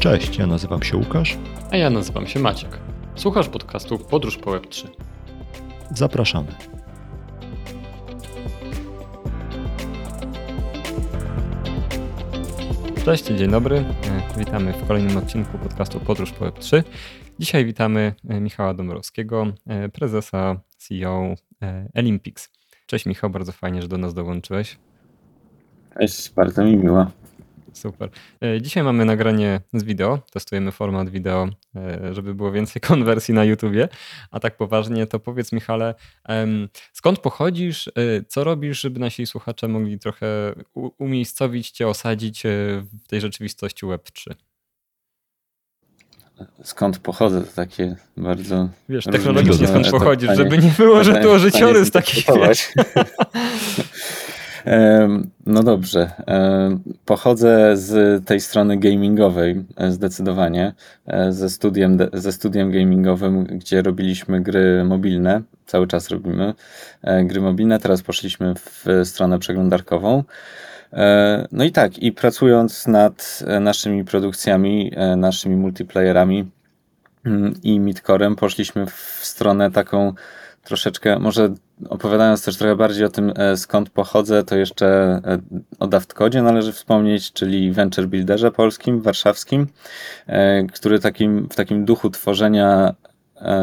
Cześć, ja nazywam się Łukasz. A ja nazywam się Maciek. Słuchasz podcastu Podróż po Web3. Zapraszamy. Cześć, dzień dobry. E, witamy w kolejnym odcinku podcastu Podróż po Web3. Dzisiaj witamy e, Michała Dąbrowskiego, e, prezesa CEO Olympics. Cześć Michał, bardzo fajnie, że do nas dołączyłeś. Cześć, bardzo mi miło. Super. E, dzisiaj mamy nagranie z wideo. Testujemy format wideo, e, żeby było więcej konwersji na YouTubie. A tak poważnie, to powiedz Michale, skąd pochodzisz, e, co robisz, żeby nasi słuchacze mogli trochę umiejscowić cię, osadzić w tej rzeczywistości Web3? Skąd pochodzę, to takie bardzo. Wiesz, technologicznie skąd pochodzisz, żeby nie było, że to życiorys taki. No dobrze. Pochodzę z tej strony gamingowej e, zdecydowanie. E, ze studiem, ze studiem gamingowym, gdzie robiliśmy gry mobilne. Cały czas robimy e, gry mobilne. Teraz poszliśmy w stronę przeglądarkową. No i tak, i pracując nad naszymi produkcjami, naszymi multiplayerami mm, i midcorem, poszliśmy w stronę taką troszeczkę, może opowiadając też trochę bardziej o tym, e, skąd pochodzę, to jeszcze e, o Daftcodzie należy wspomnieć, czyli Venture Builderze polskim, warszawskim, e, który takim, w takim duchu tworzenia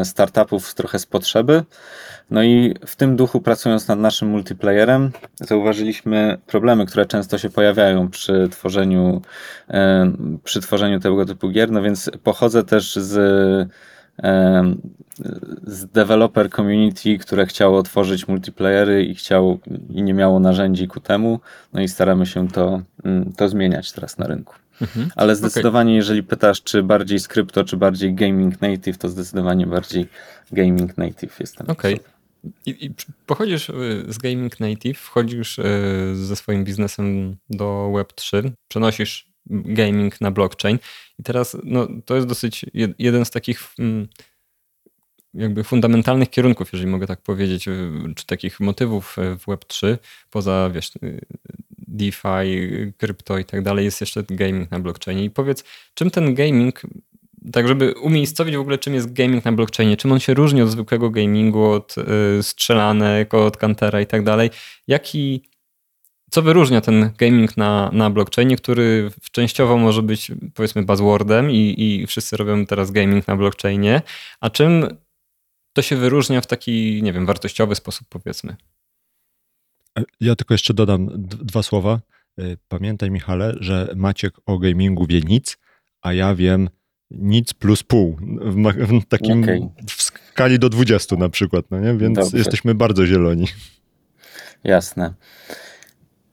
startupów trochę z potrzeby. No i w tym duchu, pracując nad naszym multiplayerem, zauważyliśmy problemy, które często się pojawiają przy tworzeniu, przy tworzeniu tego typu gier. No więc pochodzę też z z developer community, które chciało tworzyć multiplayery i chciał i nie miało narzędzi ku temu. No i staramy się to, mm, to zmieniać teraz na rynku. Mhm. Ale zdecydowanie, okay. jeżeli pytasz, czy bardziej skrypto, czy bardziej gaming native, to zdecydowanie bardziej gaming native jestem. Okej. Okay. I, I, pochodzisz y, z gaming native, wchodzisz y, ze swoim biznesem do Web3, przenosisz gaming na blockchain. I teraz no, to jest dosyć jeden z takich mm, jakby fundamentalnych kierunków, jeżeli mogę tak powiedzieć, y, czy takich motywów y, w Web3, poza wiesz, y, DeFi, krypto i tak dalej, jest jeszcze gaming na blockchainie. I powiedz, czym ten gaming, tak żeby umiejscowić w ogóle, czym jest gaming na blockchainie, czym on się różni od zwykłego gamingu, od strzelanek, od kantera i tak dalej, jaki co wyróżnia ten gaming na, na blockchainie, który częściowo może być powiedzmy buzzwordem i, i wszyscy robią teraz gaming na blockchainie, a czym to się wyróżnia w taki, nie wiem, wartościowy sposób powiedzmy? Ja tylko jeszcze dodam dwa słowa. Y, pamiętaj Michale, że Maciek o gamingu wie nic, a ja wiem nic plus pół. W, w takim okay. w skali do 20 na przykład, no nie? Więc Dobrze. jesteśmy bardzo zieloni. Jasne.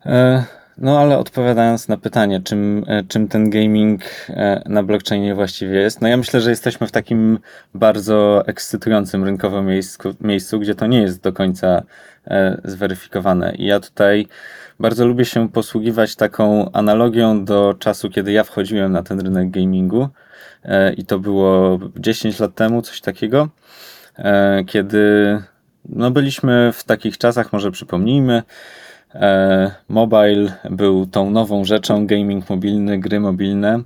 E, no ale odpowiadając na pytanie, czym, e, czym ten gaming e, na blockchainie właściwie jest, no ja myślę, że jesteśmy w takim bardzo ekscytującym rynkowo miejscu, miejscu gdzie to nie jest do końca zweryfikowane. I ja tutaj bardzo lubię się posługiwać taką analogią do czasu, kiedy ja wchodziłem na ten rynek gamingu. I to było 10 lat temu, coś takiego, kiedy no byliśmy w takich czasach, może przypomnijmy, mobile był tą nową rzeczą, gaming mobilny, gry mobilne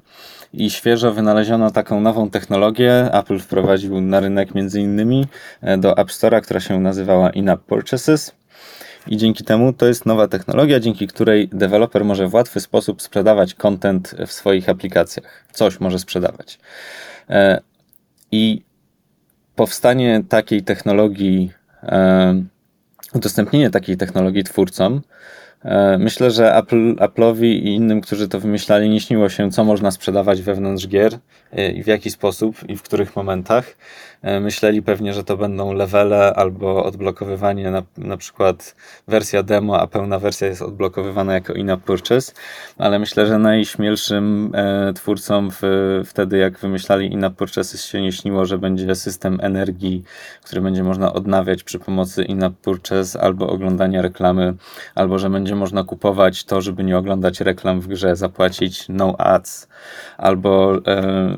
i świeżo wynaleziono taką nową technologię. Apple wprowadził na rynek między innymi e, do App Store'a, która się nazywała In-App Purchases. I dzięki temu to jest nowa technologia, dzięki której deweloper może w łatwy sposób sprzedawać content w swoich aplikacjach. Coś może sprzedawać. E, I powstanie takiej technologii udostępnienie takiej technologii twórcom, e, myślę, że Apple, Apple'owi i innym, którzy to wymyślali, nie śniło się, co można sprzedawać wewnątrz gier i w jaki sposób i w których momentach. E, myśleli pewnie, że to będą levele albo odblokowywanie, na, na przykład wersja demo, a pełna wersja jest odblokowywana jako in-app purchase, ale myślę, że najśmielszym e, twórcom w, wtedy, jak wymyślali in-app purchases, się nie śniło, że będzie system energii, który będzie można odnawiać przy pomocy in-app purchase albo oglądania reklamy, albo że będzie można kupować to, żeby nie oglądać reklam w grze, zapłacić no ads, albo e,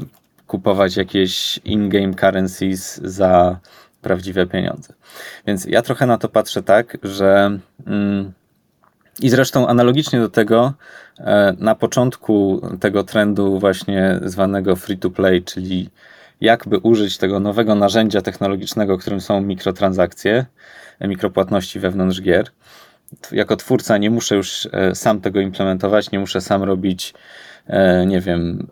kupować jakieś in-game currencies za prawdziwe pieniądze. Więc ja trochę na to patrzę tak, że mm, I zresztą analogicznie do tego, e, na początku tego trendu właśnie zwanego free to play, czyli jakby użyć tego nowego narzędzia technologicznego, którym są mikrotransakcje, e, mikropłatności wewnątrz gier. Jako twórca nie muszę już e, sam tego implementować, nie muszę sam robić, nie wiem,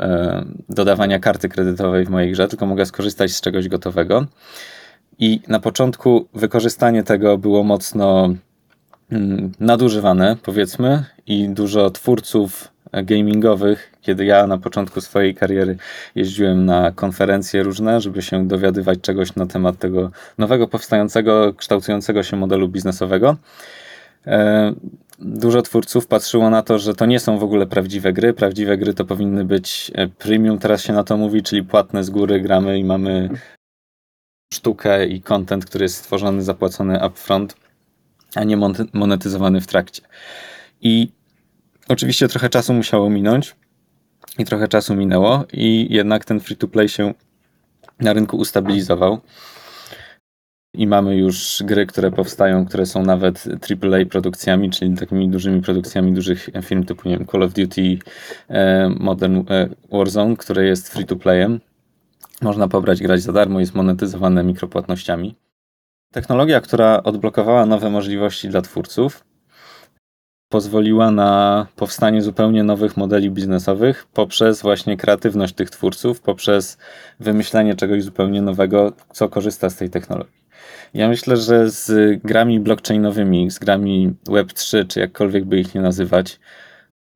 dodawania karty kredytowej w mojej grze, tylko mogę skorzystać z czegoś gotowego. I na początku wykorzystanie tego było mocno Mm, nadużywane, powiedzmy, i dużo twórców gamingowych, kiedy ja na początku swojej kariery jeździłem na konferencje różne, żeby się dowiadywać czegoś na temat tego nowego, powstającego, kształtującego się modelu biznesowego. E, dużo twórców patrzyło na to, że to nie są w ogóle prawdziwe gry. Prawdziwe gry to powinny być e, premium, teraz się na to mówi, czyli płatne z góry, gramy i mamy sztukę i content, który jest stworzony, zapłacony upfront a nie monetyzowany w trakcie. I oczywiście trochę czasu musiało minąć i trochę czasu minęło i jednak ten free-to-play się na rynku ustabilizował. I mamy już gry, które powstają, które są nawet AAA produkcjami, czyli takimi dużymi produkcjami dużych firm typu nie wiem, Call of Duty e, Modern e, Warzone, które jest free to playem. Można pobrać, grać za darmo, jest monetyzowane mikropłatnościami. Technologia, która odblokowała nowe możliwości dla twórców, pozwoliła na powstanie zupełnie nowych modeli biznesowych poprzez właśnie kreatywność tych twórców, poprzez wymyślenie czegoś zupełnie nowego, co korzysta z tej technologii. Ja myślę, że z grami blockchainowymi, z grami Web3, czy jakkolwiek by ich nie nazywać,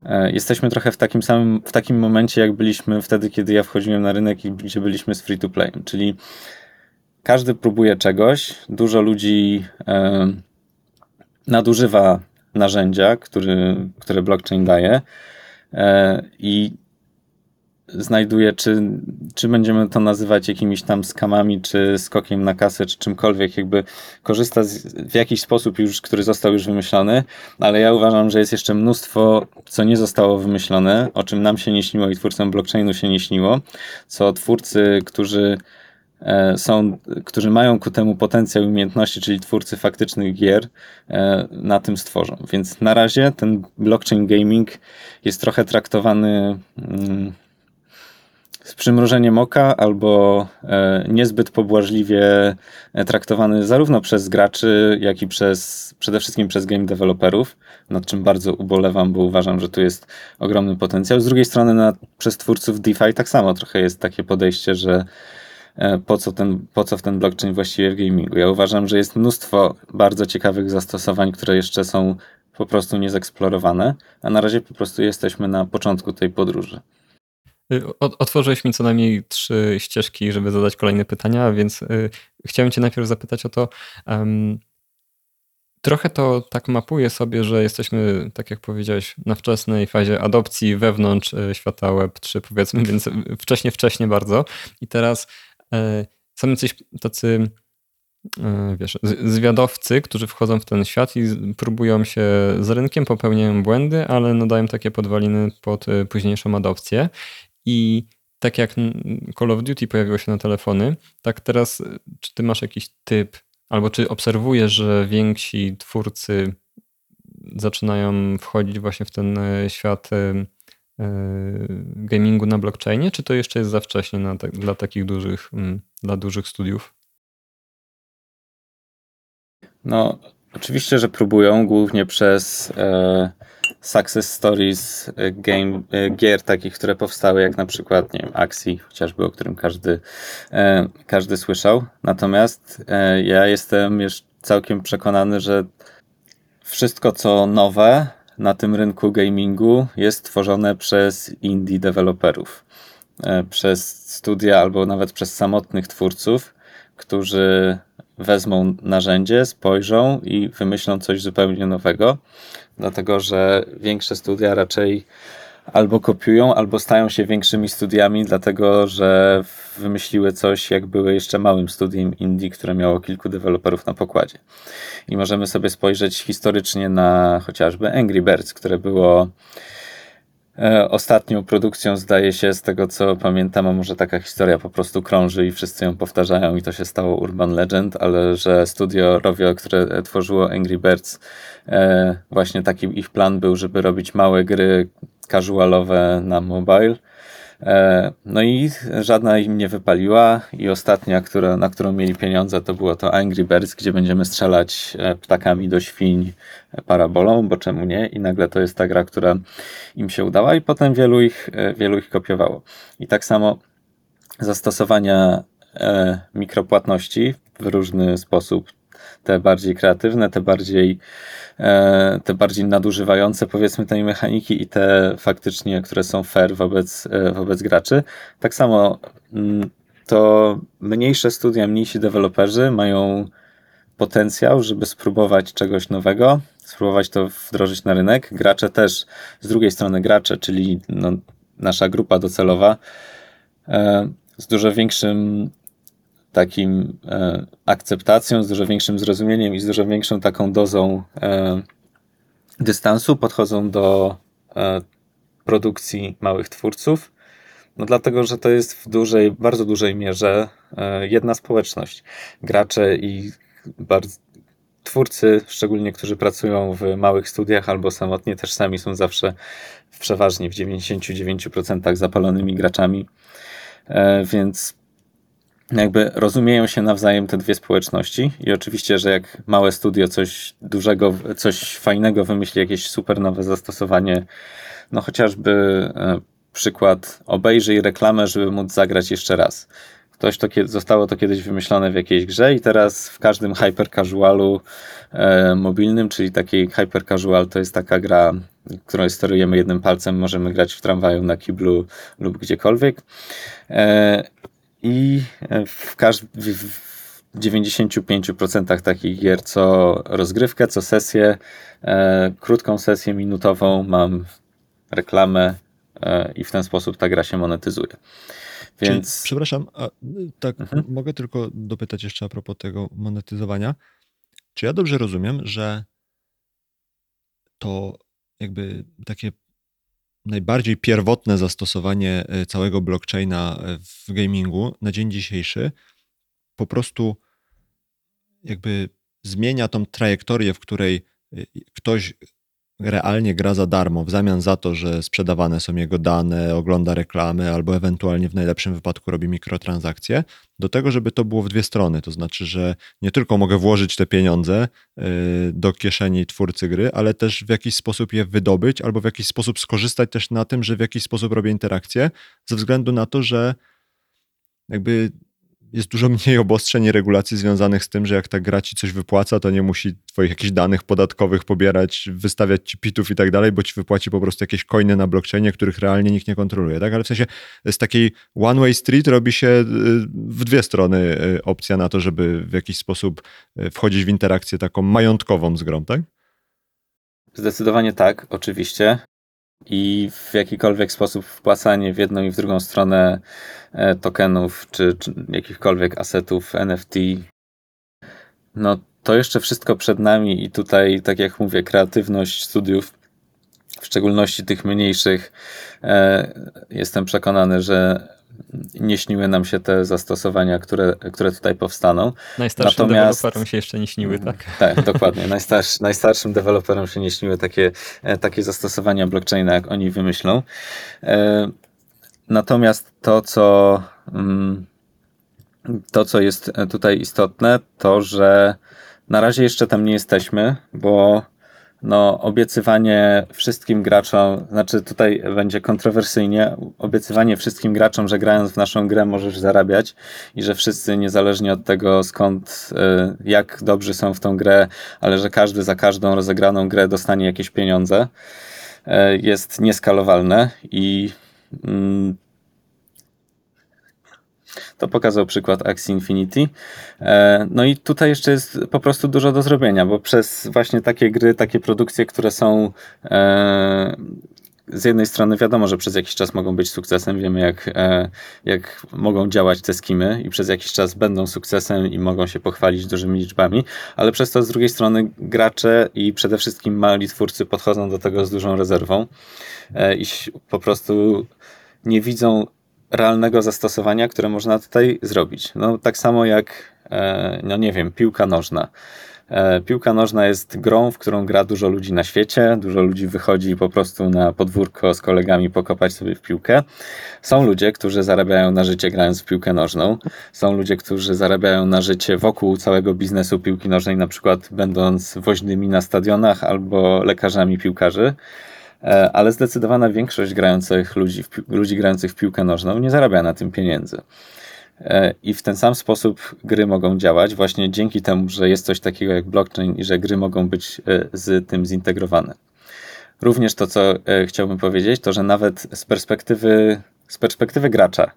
e, jesteśmy trochę w takim samym, w takim momencie, jak byliśmy wtedy, kiedy ja wchodziłem na rynek i gdzie byliśmy z free to play, czyli każdy próbuje czegoś, dużo ludzi e, nadużywa narzędzia, który, które blockchain daje e, i znajduje, czy, czy będziemy to nazywać jakimiś tam skamami, czy skokiem na kasę, czy czymkolwiek, jakby korzysta z, w jakiś sposób już, który został już wymyślony, ale ja uważam, że jest jeszcze mnóstwo, co nie zostało wymyślone, o czym nam się nie śniło i twórcom blockchainu się nie śniło, co twórcy, którzy E, są, którzy mają ku temu potencjał i umiejętności, czyli twórcy faktycznych gier, e, na tym stworzą. Więc na razie ten blockchain gaming jest trochę traktowany mm, z przymrużeniem oka albo e, niezbyt pobłażliwie traktowany zarówno przez graczy, jak i przez, przede wszystkim przez game developerów, nad czym bardzo ubolewam, bo uważam, że tu jest ogromny potencjał. Z drugiej strony na, przez twórców DeFi tak samo trochę jest takie podejście, że E, po co, ten, po co w ten blockchain właściwie w gamingu. Ja uważam, że jest mnóstwo bardzo ciekawych zastosowań, które jeszcze są po prostu niezeksplorowane, a na razie po prostu jesteśmy na początku tej podróży. Y, otworzyłeś mi co najmniej trzy ścieżki, żeby zadać kolejne pytania, więc y, chciałem Cię najpierw zapytać o to. Um, trochę to tak mapuje sobie, że jesteśmy, tak jak powiedziałeś, na wczesnej fazie adopcji wewnątrz y, świata Web3, powiedzmy, więc wcześnie, wcześnie bardzo. I teraz E, są tacy e, wiesz, zwiadowcy, którzy wchodzą w ten świat i próbują się z rynkiem, popełniają błędy, ale nadają takie podwaliny pod późniejszą adopcję. I tak jak Call of Duty pojawiło się na telefony, tak teraz, czy ty masz jakiś typ, albo czy obserwujesz, że więksi twórcy zaczynają wchodzić właśnie w ten świat E, gamingu na blockchainie, czy to jeszcze jest za wcześnie na, dla takich dużych, mm, dla dużych studiów? No, oczywiście, że próbują, głównie przez e, success stories e, game, e, gier takich, które powstały, jak na przykład, nie wiem, Axie, chociażby, o którym każdy, e, każdy słyszał. Natomiast e, ja jestem już całkiem przekonany, że wszystko, co nowe, na tym rynku gamingu jest tworzone przez indie deweloperów, e, przez studia albo nawet przez samotnych twórców, którzy wezmą narzędzie, spojrzą i wymyślą coś zupełnie nowego, dlatego że większe studia raczej albo kopiują, albo stają się większymi studiami, dlatego że wymyśliły coś, jak były jeszcze małym studiem indie, które miało kilku deweloperów na pokładzie. I możemy sobie spojrzeć historycznie na chociażby Angry Birds, które było ostatnią produkcją zdaje się, z tego co pamiętam, a może taka historia po prostu krąży i wszyscy ją powtarzają i to się stało Urban Legend, ale że studio Rovio, które tworzyło Angry Birds, e, właśnie taki ich plan był, żeby robić małe gry casualowe na mobile E, no i żadna im nie wypaliła i ostatnia, która, na którą mieli pieniądze, to było to Angry Birds, gdzie będziemy strzelać e, ptakami do świń parabolą, bo czemu nie? I nagle to jest ta gra, która im się udała i potem wielu ich, e, wielu ich kopiowało. I tak samo zastosowania mikropłatności w różny sposób, te bardziej kreatywne, te bardziej E, te bardziej nadużywające powiedzmy tej mechaniki i te faktycznie, które są fair wobec, e, wobec graczy. Tak samo mm, to mniejsze studia, mniejsi deweloperzy mają potencjał, żeby spróbować czegoś nowego, spróbować to wdrożyć na rynek. Gracze też, z drugiej strony gracze, czyli no, nasza grupa docelowa, e, z dużo większym takim e, akceptacją, z dużo większym zrozumieniem i z dużo większą taką dozą e, dystansu podchodzą do e, produkcji małych twórców. No dlatego, że to jest w dużej, bardzo dużej mierze jedna społeczność. Gracze i bardzo, twórcy, szczególnie którzy pracują w małych studiach albo samotnie, też sami są zawsze przeważnie w 99% zapalonymi graczami. Więc jakby rozumieją się nawzajem te dwie społeczności i oczywiście, że jak małe studio coś dużego, coś fajnego wymyśli, jakieś super nowe zastosowanie, no chociażby e, przykład obejrzyj reklamę, żeby móc zagrać jeszcze raz. Ktoś to, zostało to kiedyś wymyślone w jakiejś grze i teraz w każdym hyper casualu e, mobilnym, czyli taki hyper casual to jest taka gra, którą sterujemy jednym palcem, możemy grać w tramwaju, na kiblu lub gdziekolwiek. E, i e, w, każdym w 95% takich gier co rozgrywkę, co sesję, e, krótką sesję minutową mam reklamę e, i w ten sposób ta gra się monetyzuje. Więc... Czyli, przepraszam, a, tak mhm. mogę tylko dopytać jeszcze a propos tego monetyzowania. Czy ja dobrze rozumiem, że to jakby takie najbardziej pierwotne zastosowanie e, całego blockchaina e, w gamingu na dzień dzisiejszy po prostu jakby zmienia tą trajektorię, w której e, ktoś realnie gra za darmo, w zamian za to, że sprzedawane są jego dane, ogląda reklamy albo ewentualnie w najlepszym wypadku robi mikrotransakcje, do tego, żeby to było w dwie strony. To znaczy, że nie tylko mogę włożyć te pieniądze y, do kieszeni twórcy gry, ale też w jakiś sposób je wydobyć albo w jakiś sposób skorzystać też na tym, że w jakiś sposób robię interakcję, ze względu na to, że jakby jest dużo mniej obostrzeń i regulacji związanych z tym, że jak ta gra ci coś wypłaca, to nie musi twoich jakichś danych podatkowych pobierać, wystawiać ci pitów i tak dalej, bo ci wypłaci po prostu jakieś coiny na blockchainie, których realnie nikt nie kontroluje, tak? Ale w sensie z takiej one-way street robi się y, w dwie strony y, opcja na to, żeby w jakiś sposób y, wchodzić w interakcję taką majątkową z grą, tak? Zdecydowanie tak, oczywiście i w jakikolwiek sposób wpłacanie w jedną i w drugą stronę e, tokenów czy, czy jakichkolwiek asetów NFT, no to jeszcze wszystko przed nami i tutaj, tak jak mówię, kreatywność studiów, w szczególności tych mniejszych, e, jestem przekonany, że nie śniły nam się te zastosowania, które, które tutaj powstaną. Najstarszym Natomiast, deweloperom się jeszcze nie śniły, tak? Tak, dokładnie. Najstarszy, najstarszym deweloperom się nie śniły takie, e, takie zastosowania blockchaina, jak oni wymyślą. E, natomiast to, co mm, to, co jest tutaj istotne, to, że na razie jeszcze tam nie jesteśmy, bo no, obiecywanie wszystkim graczom, znaczy tutaj będzie kontrowersyjnie, obiecywanie wszystkim graczom, że grając w naszą grę możesz zarabiać i że wszyscy, niezależnie od tego skąd, y, jak dobrzy są w tą grę, ale że każdy za każdą rozegraną grę dostanie jakieś pieniądze, y, jest nieskalowalne i mm, to pokazał przykład Axie Infinity. E, no i tutaj jeszcze jest po prostu dużo do zrobienia, bo przez właśnie takie gry, takie produkcje, które są e, z jednej strony wiadomo, że przez jakiś czas mogą być sukcesem, wiemy jak, e, jak mogą działać te skimy i przez jakiś czas będą sukcesem i mogą się pochwalić dużymi liczbami, ale przez to z drugiej strony gracze i przede wszystkim mali twórcy podchodzą do tego z dużą rezerwą i po prostu nie widzą realnego zastosowania, które można tutaj zrobić. No tak samo jak, no nie wiem, piłka nożna. E, piłka nożna jest grą, w którą gra dużo ludzi na świecie. Dużo ludzi wychodzi po prostu na podwórko z kolegami pokopać sobie w piłkę. Są ludzie, którzy zarabiają na życie grając w piłkę nożną. Są ludzie, którzy zarabiają na życie wokół całego biznesu piłki nożnej, na przykład będąc woźnymi na stadionach albo lekarzami piłkarzy e, ale zdecydowana większość grających ludzi, ludzi grających w piłkę nożną nie zarabia na tym pieniędzy. E, I w ten sam sposób gry mogą działać, właśnie dzięki temu, że jest coś takiego jak blockchain i że gry mogą być e, z tym zintegrowane. Również to, co e, chciałbym powiedzieć, to że nawet z perspektywy, z perspektywy gracza,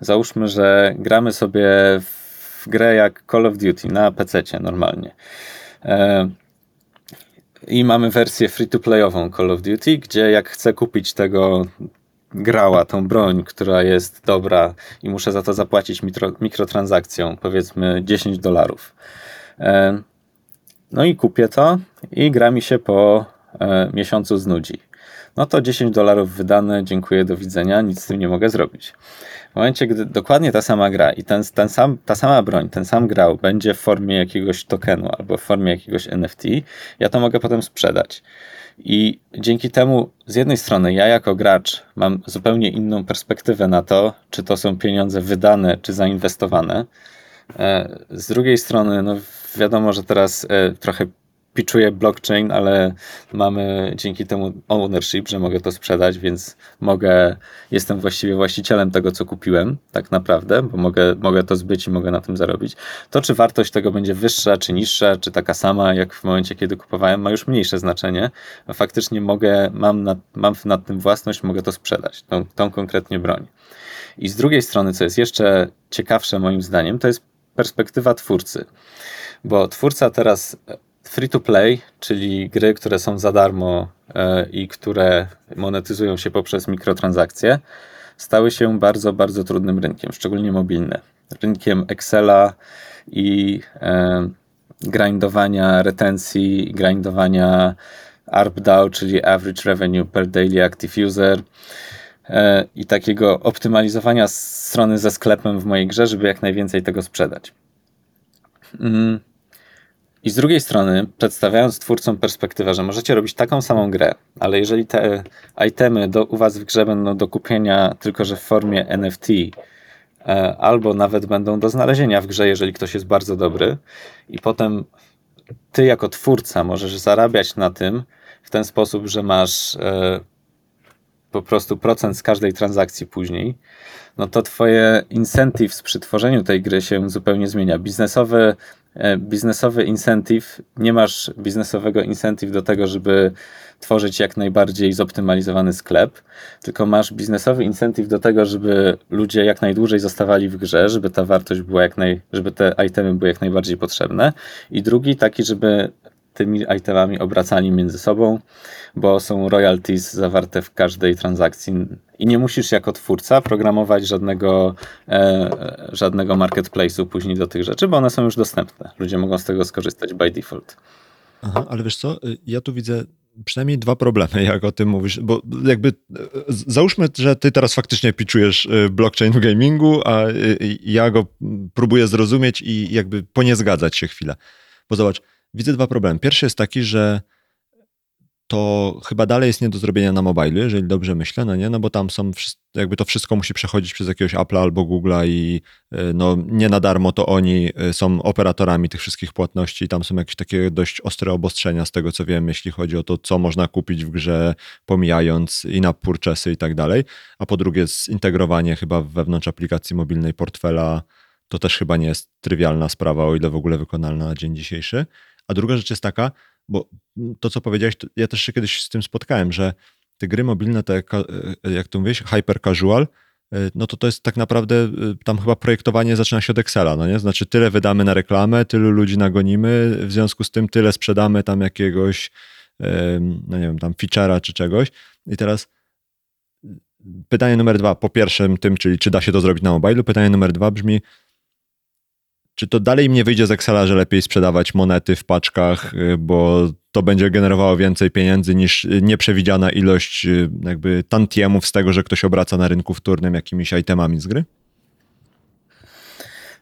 załóżmy, że gramy sobie w grę jak Call of Duty na PC normalnie. I mamy wersję free-to-playową Call of Duty, gdzie jak chcę kupić tego grała tą broń, która jest dobra i muszę za to zapłacić mikro, mikrotransakcją, powiedzmy 10 dolarów. E, no i kupię to i gra mi się po e, miesiącu znudzi. No to 10 dolarów wydane, dziękuję, do widzenia, nic z tym nie mogę zrobić. W momencie, gdy dokładnie ta sama gra i ten, ten sam, ta sama broń, ten sam grał będzie w formie jakiegoś tokenu albo w formie jakiegoś NFT, ja to mogę potem sprzedać. I dzięki temu, z jednej strony, ja jako gracz mam zupełnie inną perspektywę na to, czy to są pieniądze wydane, czy zainwestowane. E, z drugiej strony, no wiadomo, że teraz e, trochę pitchuję blockchain, ale mamy dzięki temu ownership, że mogę to sprzedać, więc mogę, jestem właściwie właścicielem tego, co kupiłem, tak naprawdę, bo mogę, mogę to zbyć i mogę na tym zarobić. To, czy wartość tego będzie wyższa, czy niższa, czy taka sama, jak w momencie, kiedy kupowałem, ma już mniejsze znaczenie. Faktycznie mogę, mam nad, mam nad tym własność, mogę to sprzedać, tą, tą konkretnie broń. I z drugiej strony, co jest jeszcze ciekawsze moim zdaniem, to jest perspektywa twórcy. Bo twórca teraz free to play, czyli gry, które są za darmo e, i które monetyzują się poprzez mikrotransakcje, stały się bardzo, bardzo trudnym rynkiem, szczególnie mobilne. Rynkiem Excela i e, grindowania retencji, grindowania ARPDAU, czyli Average Revenue per Daily Active User e, i takiego optymalizowania strony ze sklepem w mojej grze, żeby jak najwięcej tego sprzedać. I z drugiej strony, przedstawiając twórcom perspektywę, że możecie robić taką samą grę, ale jeżeli te itemy do, u was w grze będą do kupienia, tylko że w formie NFT, e, albo nawet będą do znalezienia w grze, jeżeli ktoś jest bardzo dobry, i potem ty jako twórca możesz zarabiać na tym w ten sposób, że masz e, po prostu procent z każdej transakcji później, no to twoje incentives przy tworzeniu tej gry się zupełnie zmienia. Biznesowy E, biznesowy incentive, nie masz biznesowego incentive do tego, żeby tworzyć jak najbardziej zoptymalizowany sklep, tylko masz biznesowy incentive do tego, żeby ludzie jak najdłużej zostawali w grze, żeby ta wartość była jak naj, żeby te itemy były jak najbardziej potrzebne. I drugi taki, żeby tymi itemami obracani między sobą, bo są royalties zawarte w każdej transakcji i nie musisz jako twórca programować żadnego, e, żadnego marketplace'u później do tych rzeczy, bo one są już dostępne. Ludzie mogą z tego skorzystać by default. Aha, ale wiesz co, ja tu widzę przynajmniej dwa problemy, jak o tym mówisz, bo jakby e, załóżmy, że ty teraz faktycznie pitchujesz e, blockchain w gamingu, a e, ja go próbuję zrozumieć i jakby po nie zgadzać się chwilę. Bo zobacz, widzę dwa problemy. Pierwszy jest taki, że to chyba dalej jest nie do zrobienia na mobile, jeżeli dobrze myślę, no nie? No bo tam są, jakby to wszystko musi przechodzić przez jakiegoś Apple'a albo Google'a i e, no nie na darmo to oni e, są operatorami tych wszystkich płatności i tam są jakieś takie dość ostre obostrzenia z tego co wiem, jeśli chodzi o to, co można kupić w grze, pomijając i na purchasy i tak dalej. A po drugie zintegrowanie chyba wewnątrz aplikacji mobilnej portfela to też chyba nie jest trywialna sprawa, o ile w ogóle wykonalna na dzień dzisiejszy. A druga rzecz jest taka, bo to, co powiedziałeś, ja też się kiedyś z tym spotkałem, że te gry mobilne, te, jak to mówisz, hyper casual, e, no to to jest tak naprawdę, e, tam chyba projektowanie zaczyna się od Excela, no nie? Znaczy tyle wydamy na reklamę, tylu ludzi nagonimy, w związku z tym tyle sprzedamy tam jakiegoś, no nie wiem, tam feature'a czy czegoś i teraz pytanie numer dwa, po pierwszym tym, czyli czy da się to zrobić na mobilu, pytanie numer dwa brzmi, czy to dalej mnie wyjdzie z Excela, że lepiej sprzedawać monety w paczkach, y, bo to będzie generowało więcej pieniędzy niż nieprzewidziana ilość y, jakby tantiemów z tego, że ktoś obraca na rynku wtórnym jakimiś itemami z gry?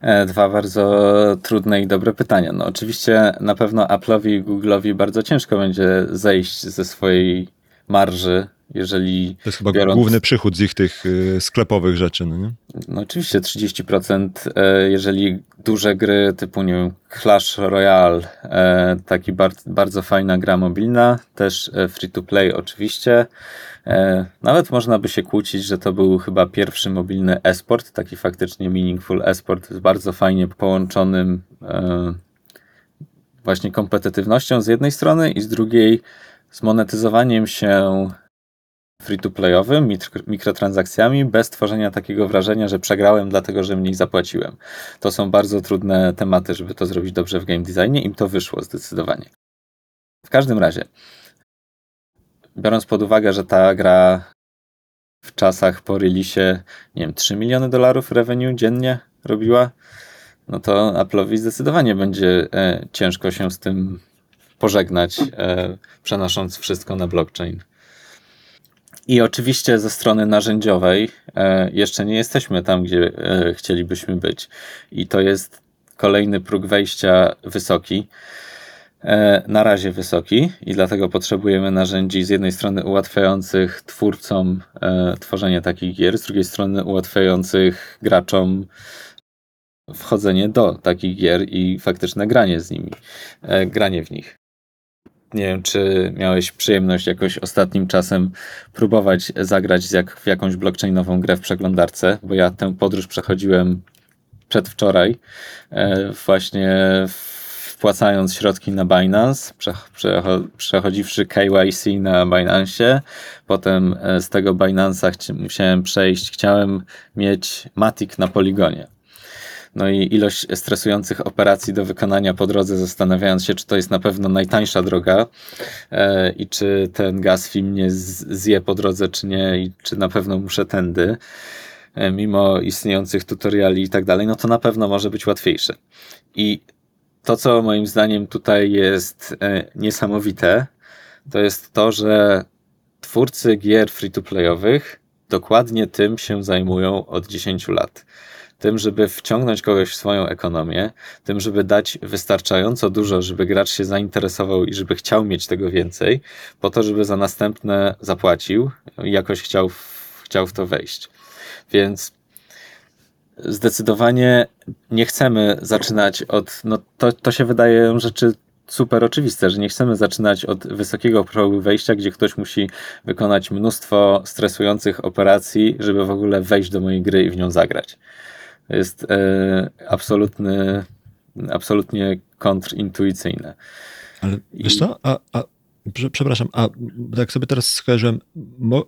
E, dwa bardzo trudne i dobre pytania. No oczywiście na pewno Apple'owi i Google'owi bardzo ciężko będzie zejść ze swojej marży jeżeli. To jest chyba biorąc... główny przychód z ich tych y, sklepowych rzeczy, no nie? No oczywiście 30%, e, jeżeli duże gry typu, nie wiem, Clash Royale, e, taki bar bardzo fajna gra mobilna, też e, free to play oczywiście. Nawet można by się kłócić, że to był chyba pierwszy mobilny esport, taki faktycznie meaningful esport z bardzo fajnie połączonym właśnie kompetytywnością z jednej strony i z drugiej z monetyzowaniem się free-to-playowym, mikrotransakcjami, bez tworzenia takiego wrażenia, że przegrałem dlatego, że mniej zapłaciłem. To są bardzo trudne tematy, żeby to zrobić dobrze w game designie. Im to wyszło zdecydowanie. W każdym razie, biorąc pod uwagę, że ta gra w czasach po release, nie wiem, 3 miliony dolarów revenue dziennie robiła, no to Apple'owi zdecydowanie będzie e, ciężko się z tym pożegnać, e, przenosząc wszystko na blockchain. I oczywiście ze strony narzędziowej e, jeszcze nie jesteśmy tam, gdzie e, chcielibyśmy być. I to jest kolejny próg wejścia wysoki. E, na razie wysoki i dlatego potrzebujemy narzędzi z jednej strony ułatwiających twórcom tworzenie takich gier, z drugiej strony ułatwiających graczom wchodzenie do takich gier i faktyczne granie z nimi, granie w nich nie wiem, czy miałeś przyjemność jakoś ostatnim czasem próbować zagrać jak w jakąś blockchainową grę w przeglądarce, bo ja tę podróż przechodziłem przedwczoraj, e, właśnie wpłacając środki na Binance, przechodziwszy KYC na Binance, potem e, z tego Binance'a musiałem przejść, chciałem mieć Matic na poligonie no i ilość stresujących operacji do wykonania po drodze, zastanawiając się, czy to jest na pewno najtańsza droga e, i czy ten gaz film mnie zje po drodze, czy nie, i czy na pewno muszę tędy, e, mimo istniejących tutoriali i tak dalej, no to na pewno może być łatwiejsze. I to, co moim zdaniem tutaj jest e, niesamowite, to jest to, że twórcy gier free-to-playowych dokładnie tym się zajmują od 10 lat tym, żeby wciągnąć kogoś w swoją ekonomię, tym, żeby dać wystarczająco dużo, żeby gracz się zainteresował i żeby chciał mieć tego więcej, po to, żeby za następne zapłacił i jakoś chciał, chciał w to wejść. Więc zdecydowanie nie chcemy zaczynać od. No to, to się wydaje rzeczy super oczywiste, że nie chcemy zaczynać od wysokiego progu wejścia, gdzie ktoś musi wykonać mnóstwo stresujących operacji, żeby w ogóle wejść do mojej gry i w nią zagrać jest e, absolutny, absolutnie kontrintuicyjne. Ale I... wiesz co, a, a, przepraszam, a tak sobie teraz skojarzyłem,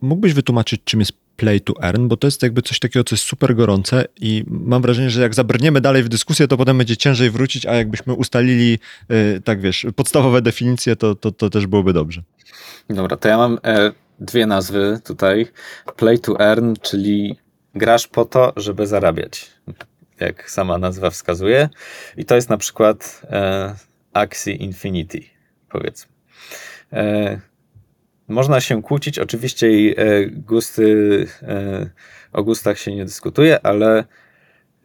mógłbyś wytłumaczyć, czym jest play to earn, bo to jest jakby coś takiego, co jest super gorące i mam wrażenie, że jak zabrniemy dalej w dyskusję, to potem będzie ciężej wrócić, a jakbyśmy ustalili, e, tak wiesz, podstawowe definicje, to, to, to też byłoby dobrze. Dobra, to ja mam e, dwie nazwy tutaj. Play to earn, czyli grasz po to, żeby zarabiać, jak sama nazwa wskazuje. I to jest na przykład e, Axie Infinity, powiedzmy. E, można się kłócić, oczywiście i e, gusty, e, o gustach się nie dyskutuje, ale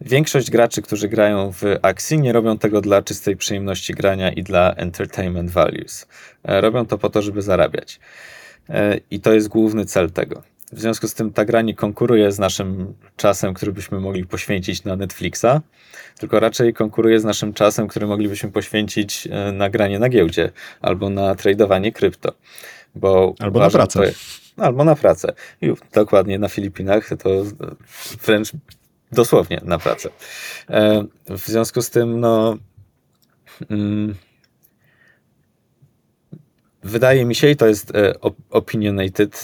większość graczy, którzy grają w Axie, nie robią tego dla czystej przyjemności grania i dla entertainment values. E, robią to po to, żeby zarabiać. E, I to jest główny cel tego. W związku z tym ta gra nie konkuruje z naszym czasem, który byśmy mogli poświęcić na Netflixa, tylko raczej konkuruje z naszym czasem, który moglibyśmy poświęcić e, na granie na giełdzie albo na tradowanie krypto. Bo albo na pracę. Albo na pracę. I dokładnie na Filipinach to wręcz dosłownie na pracę. E, w związku z tym, no. Mm, wydaje mi się, i to jest e, opinionated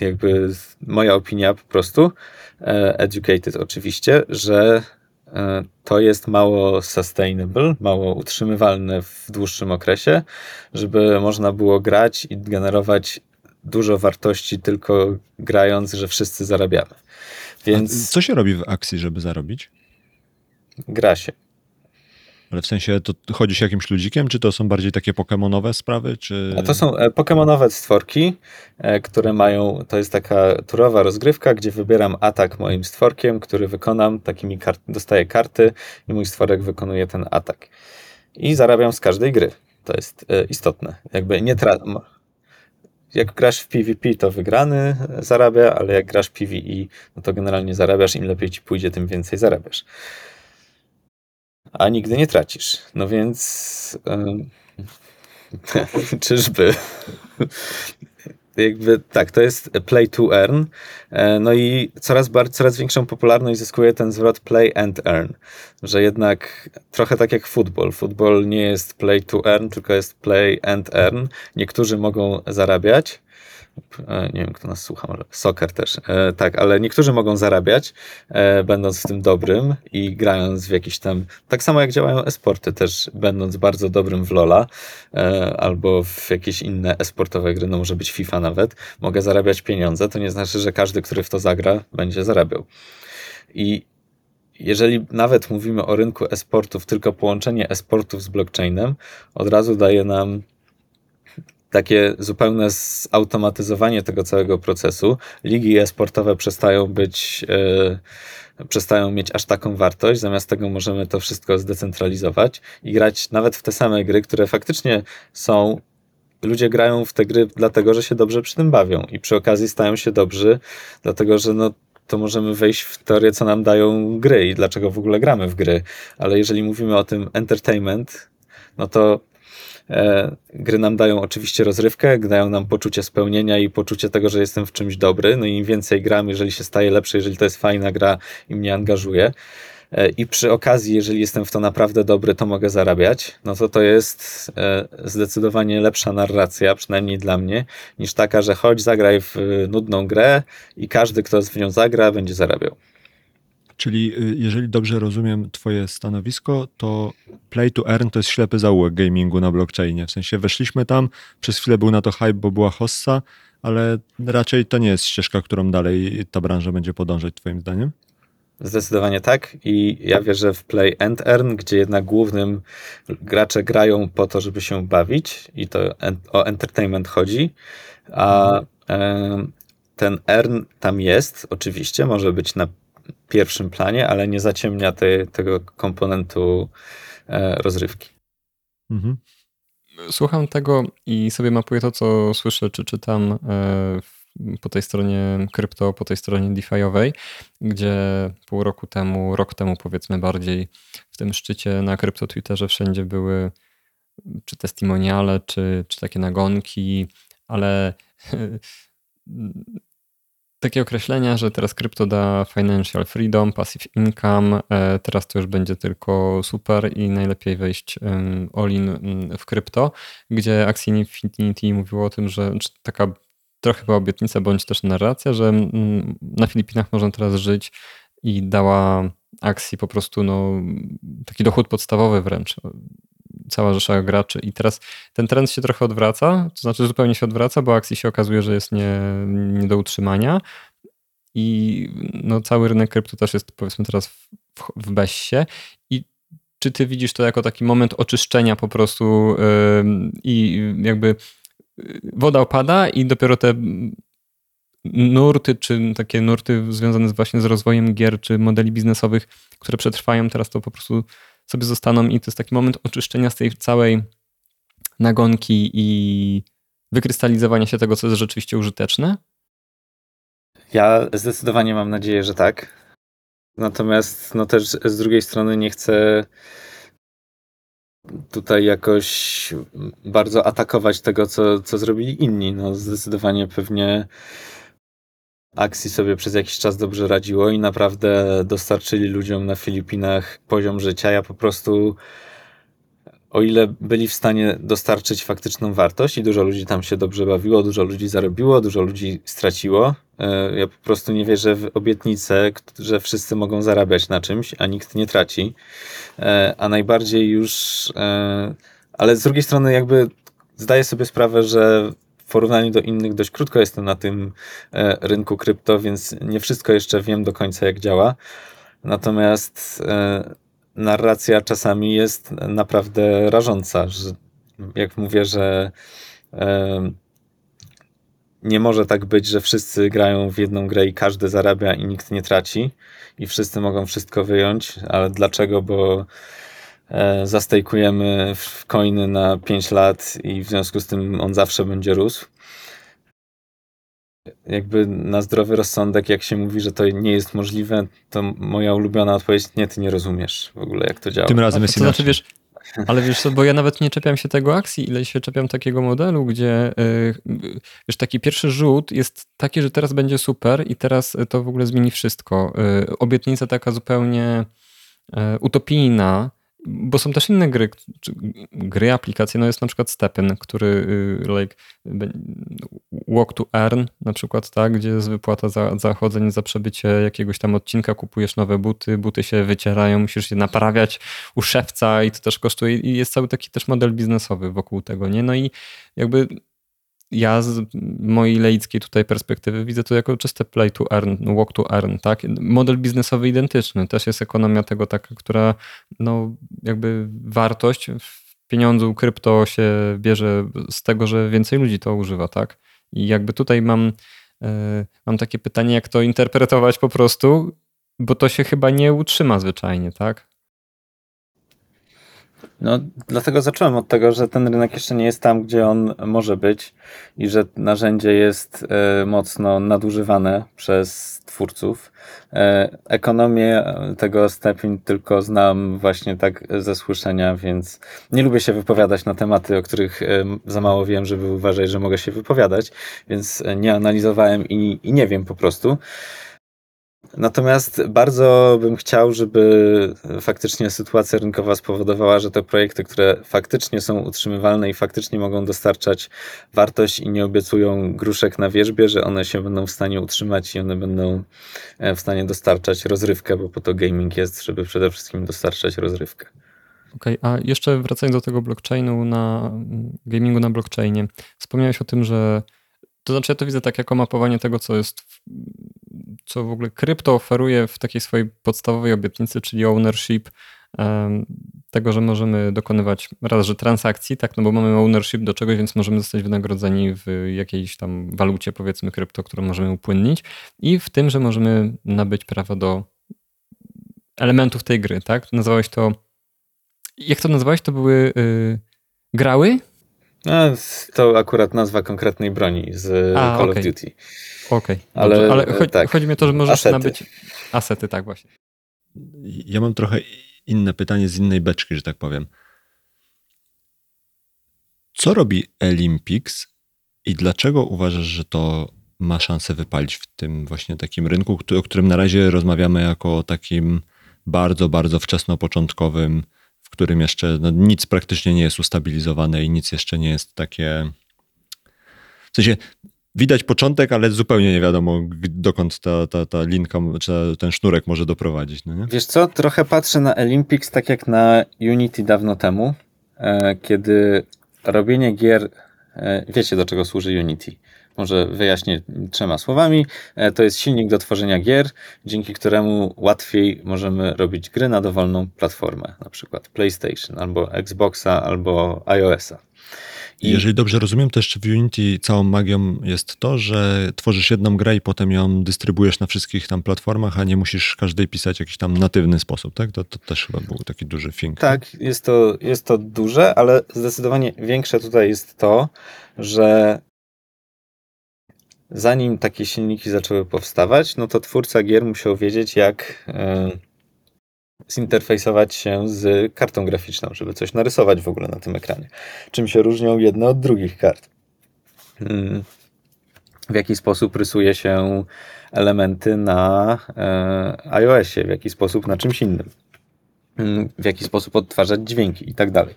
jakby moja opinia po prostu, e, educated oczywiście, że e, to jest mało sustainable, mało utrzymywalne w dłuższym okresie, żeby można było grać i generować dużo wartości tylko grając, że wszyscy zarabiamy. Więc... A co się robi w akcji, żeby zarobić? Gra się. Ale w sensie to chodzi się jakimś ludzikiem, czy to są bardziej takie pokemonowe sprawy, czy... A to są e, pokemonowe stworki, e, które mają, to jest taka turowa rozgrywka, gdzie wybieram atak moim stworkiem, który wykonam, takimi kart, dostaję karty i mój stworek wykonuje ten atak. I zarabiam z każdej gry. To jest e, istotne. Jakby nie tra- jak grasz w PvP, to wygrany zarabia, ale jak grasz PvE, no to generalnie zarabiasz. Im lepiej ci pójdzie, tym więcej zarabiasz a nigdy nie tracisz. No więc czyżby? Jakby tak, to jest play to earn. E, no i coraz, bardziej, coraz większą popularność zyskuje ten zwrot play and earn, że jednak trochę tak jak futbol. Futbol nie jest play to earn, tylko jest play and earn. Niektórzy mogą zarabiać, nie wiem, kto nas słucha, może soccer też, e, tak, ale niektórzy mogą zarabiać, e, będąc w tym dobrym i grając w jakiś tam, tak samo jak działają esporty, też będąc bardzo dobrym w LoLa albo w jakieś inne esportowe gry, no może być FIFA nawet, mogę zarabiać pieniądze, to nie znaczy, że każdy, który w to zagra, będzie zarabiał. I jeżeli nawet mówimy o rynku esportów, tylko połączenie esportów z blockchainem od razu daje nam takie zupełne zautomatyzowanie tego całego procesu. Ligi e-sportowe przestają być, e, przestają mieć aż taką wartość, zamiast tego możemy to wszystko zdecentralizować i grać nawet w te same gry, które faktycznie są. Ludzie grają w te gry dlatego, że się dobrze przy tym bawią i przy okazji stają się dobrzy, dlatego że no, to możemy wejść w teorię, co nam dają gry i dlaczego w ogóle gramy w gry. Ale jeżeli mówimy o tym entertainment, no to gry nam dają oczywiście rozrywkę, dają nam poczucie spełnienia i poczucie tego, że jestem w czymś dobry. No i im więcej gram, jeżeli się staje lepszy, jeżeli to jest fajna gra i mnie angażuje. E, I przy okazji, jeżeli jestem w to naprawdę dobry, to mogę zarabiać, no to to jest e, zdecydowanie lepsza narracja, przynajmniej dla mnie, niż taka, że chodź, zagraj w nudną grę i każdy, kto w nią zagra, będzie zarabiał. Czyli y, jeżeli dobrze rozumiem Twoje stanowisko, to play to earn to jest ślepy zaułek gamingu na blockchainie. W sensie weszliśmy tam, przez chwilę był na to hype, bo była hossa, ale raczej to nie jest ścieżka, którą dalej ta branża będzie podążać, Twoim zdaniem? Zdecydowanie tak i ja wierzę w play and earn, gdzie jednak głównym gracze grają po to, żeby się bawić i to o entertainment chodzi, a ten earn tam jest, oczywiście, może być na pierwszym planie, ale nie zaciemnia te, tego komponentu e, rozrywki. Mhm. Słucham tego i sobie mapuję to, co słyszę, czy czytam e, po tej stronie krypto, po tej stronie DeFi'owej, gdzie pół roku temu, rok temu powiedzmy bardziej w tym szczycie na krypto Twitterze wszędzie były czy testimoniale, czy, czy takie nagonki, ale takie określenia, że teraz krypto da financial freedom, passive income, e, teraz to już będzie tylko super i najlepiej wejść all-in w krypto, gdzie Axie Infinity mówiło o tym, że taka trochę była obietnica, bądź też narracja, że na Filipinach można teraz żyć i dała akcji po prostu no, taki dochód podstawowy wręcz cała rzesza graczy. I teraz ten trend się trochę odwraca, to znaczy zupełnie się odwraca, bo akcji się okazuje, że jest nie, nie do utrzymania. I no, cały rynek krypto też jest powiedzmy teraz w, w bezsie. I czy ty widzisz to jako taki moment oczyszczenia po prostu yy, i jakby y, woda opada i dopiero te nurty, czy takie nurty związane właśnie z rozwojem gier, czy modeli biznesowych, które przetrwają, teraz to po prostu sobie zostaną i to jest taki moment oczyszczenia z tej całej nagonki i wykrystalizowania się tego, co jest rzeczywiście użyteczne? Ja zdecydowanie mam nadzieję, że tak. Natomiast no też z drugiej strony nie chcę tutaj jakoś bardzo atakować tego, co, co zrobili inni. No zdecydowanie pewnie akcji sobie przez jakiś czas dobrze radziło i naprawdę dostarczyli ludziom na Filipinach poziom życia. Ja po prostu o ile byli w stanie dostarczyć faktyczną wartość i dużo ludzi tam się dobrze bawiło, dużo ludzi zarobiło, dużo ludzi straciło. E, ja po prostu nie wierzę w obietnicę, że wszyscy mogą zarabiać na czymś, a nikt nie traci. E, a najbardziej już, e, ale z drugiej strony jakby zdaję sobie sprawę, że porównaniu do innych dość krótko jestem na tym e, rynku krypto, więc nie wszystko jeszcze wiem do końca jak działa. Natomiast e, narracja czasami jest naprawdę rażąca. Że jak mówię, że nie może tak być, że wszyscy grają w jedną grę i każdy zarabia i nikt nie traci i wszyscy mogą wszystko wyjąć, ale dlaczego? Bo e, zastejkujemy coiny na 5 lat i w związku z tym on zawsze będzie rósł. Jakby na zdrowy rozsądek, jak się mówi, że to nie jest możliwe, to moja ulubiona odpowiedź, nie, ty nie rozumiesz w ogóle, jak to działa. Tym razem jest to znaczy, wiesz, ale wiesz co, bo ja nawet nie czepiam się tego akcji, ile się czepiam takiego modelu, gdzie yy, wiesz, taki pierwszy rzut jest taki, że teraz będzie super i teraz to w ogóle zmieni wszystko. Yy, obietnica taka zupełnie utopijna, bo są też inne gry, gry, aplikacje, no jest na przykład Stepin, który y, like walk to earn na przykład, tak, gdzie jest wypłata za, za chodzenie, za przebycie jakiegoś tam odcinka, kupujesz nowe buty, buty się wycierają, musisz je naprawiać u szewca i to też kosztuje i jest cały taki też model biznesowy wokół tego, nie? No i jakby ja z mojej leickiej tutaj perspektywy widzę to jako czyste play to earn, walk to earn, tak? Model biznesowy identyczny, też jest ekonomia tego taka, która no jakby wartość w pieniądzu krypto się bierze z tego, że więcej ludzi to używa, tak? I jakby tutaj mam, e, mam takie pytanie, jak to interpretować po prostu, bo to się chyba nie utrzyma zwyczajnie, tak? No, dlatego zacząłem od tego, że ten rynek jeszcze nie jest tam, gdzie on może być i że narzędzie jest e, mocno nadużywane przez twórców. E, ekonomię tego stepin tylko znam właśnie tak ze słyszenia, więc nie lubię się wypowiadać na tematy, o których e, za mało wiem, żeby uważać, że mogę się wypowiadać, więc nie analizowałem i, i nie wiem po prostu. Natomiast bardzo bym chciał, żeby faktycznie sytuacja rynkowa spowodowała, że te projekty, które faktycznie są utrzymywalne i faktycznie mogą dostarczać wartość i nie obiecują gruszek na wierzbie, że one się będą w stanie utrzymać i one będą e, w stanie dostarczać rozrywkę, bo po to gaming jest, żeby przede wszystkim dostarczać rozrywkę. Okej, okay, a jeszcze wracając do tego blockchainu na gamingu na blockchainie. Wspomniałeś o tym, że to znaczy ja to widzę tak jako mapowanie tego, co jest co w ogóle krypto oferuje w takiej swojej podstawowej obietnicy, czyli ownership, tego, że możemy dokonywać raz, że transakcji, tak, no bo mamy ownership do czegoś, więc możemy zostać wynagrodzeni w jakiejś tam walucie, powiedzmy krypto, którą możemy upłynnić i w tym, że możemy nabyć prawo do elementów tej gry, tak? Nazwałeś to, jak to nazwałeś? To były yy, grały? No, to akurat nazwa konkretnej broni z A, Call okay. of Duty. Okej, okay, ale, ale chodzi, tak. chodzi mi o to, że możesz asety. nabyć asety, tak właśnie. Ja mam trochę inne pytanie z innej beczki, że tak powiem. Co robi Olympics i dlaczego uważasz, że to ma szansę wypalić w tym właśnie takim rynku, o którym na razie rozmawiamy jako o takim bardzo, bardzo wczesnopoczątkowym, w którym jeszcze no, nic praktycznie nie jest ustabilizowane i nic jeszcze nie jest takie. W sensie widać początek, ale zupełnie nie wiadomo, dokąd ta, ta, ta linka, czy ten sznurek może doprowadzić. No nie? Wiesz co, trochę patrzę na Olympics tak jak na Unity dawno temu, e, kiedy robienie gier, e, wiecie do czego służy Unity. Może wyjaśnię trzema słowami. E, to jest silnik do tworzenia gier, dzięki któremu łatwiej możemy robić gry na dowolną platformę, na przykład PlayStation, albo Xboxa, albo iOS-a. I jeżeli dobrze rozumiem, to jeszcze w Unity całą magią jest to, że tworzysz jedną grę i potem ją dystrybuujesz na wszystkich tam platformach, a nie musisz każdej pisać w jakiś tam natywny sposób, tak? To, to też chyba był taki duży fink. Tak, jest to, jest to duże, ale zdecydowanie większe tutaj jest to, że zanim takie silniki zaczęły powstawać, no to twórca gier musiał wiedzieć, jak yy, zinterfejsować się z kartą graficzną, żeby coś narysować w ogóle na tym ekranie. Czym się różnią jedne od drugich kart? Hmm. W jaki sposób rysuje się elementy na e, iOSie, w jaki sposób na czymś innym, hmm. w jaki sposób odtwarzać dźwięki i tak dalej.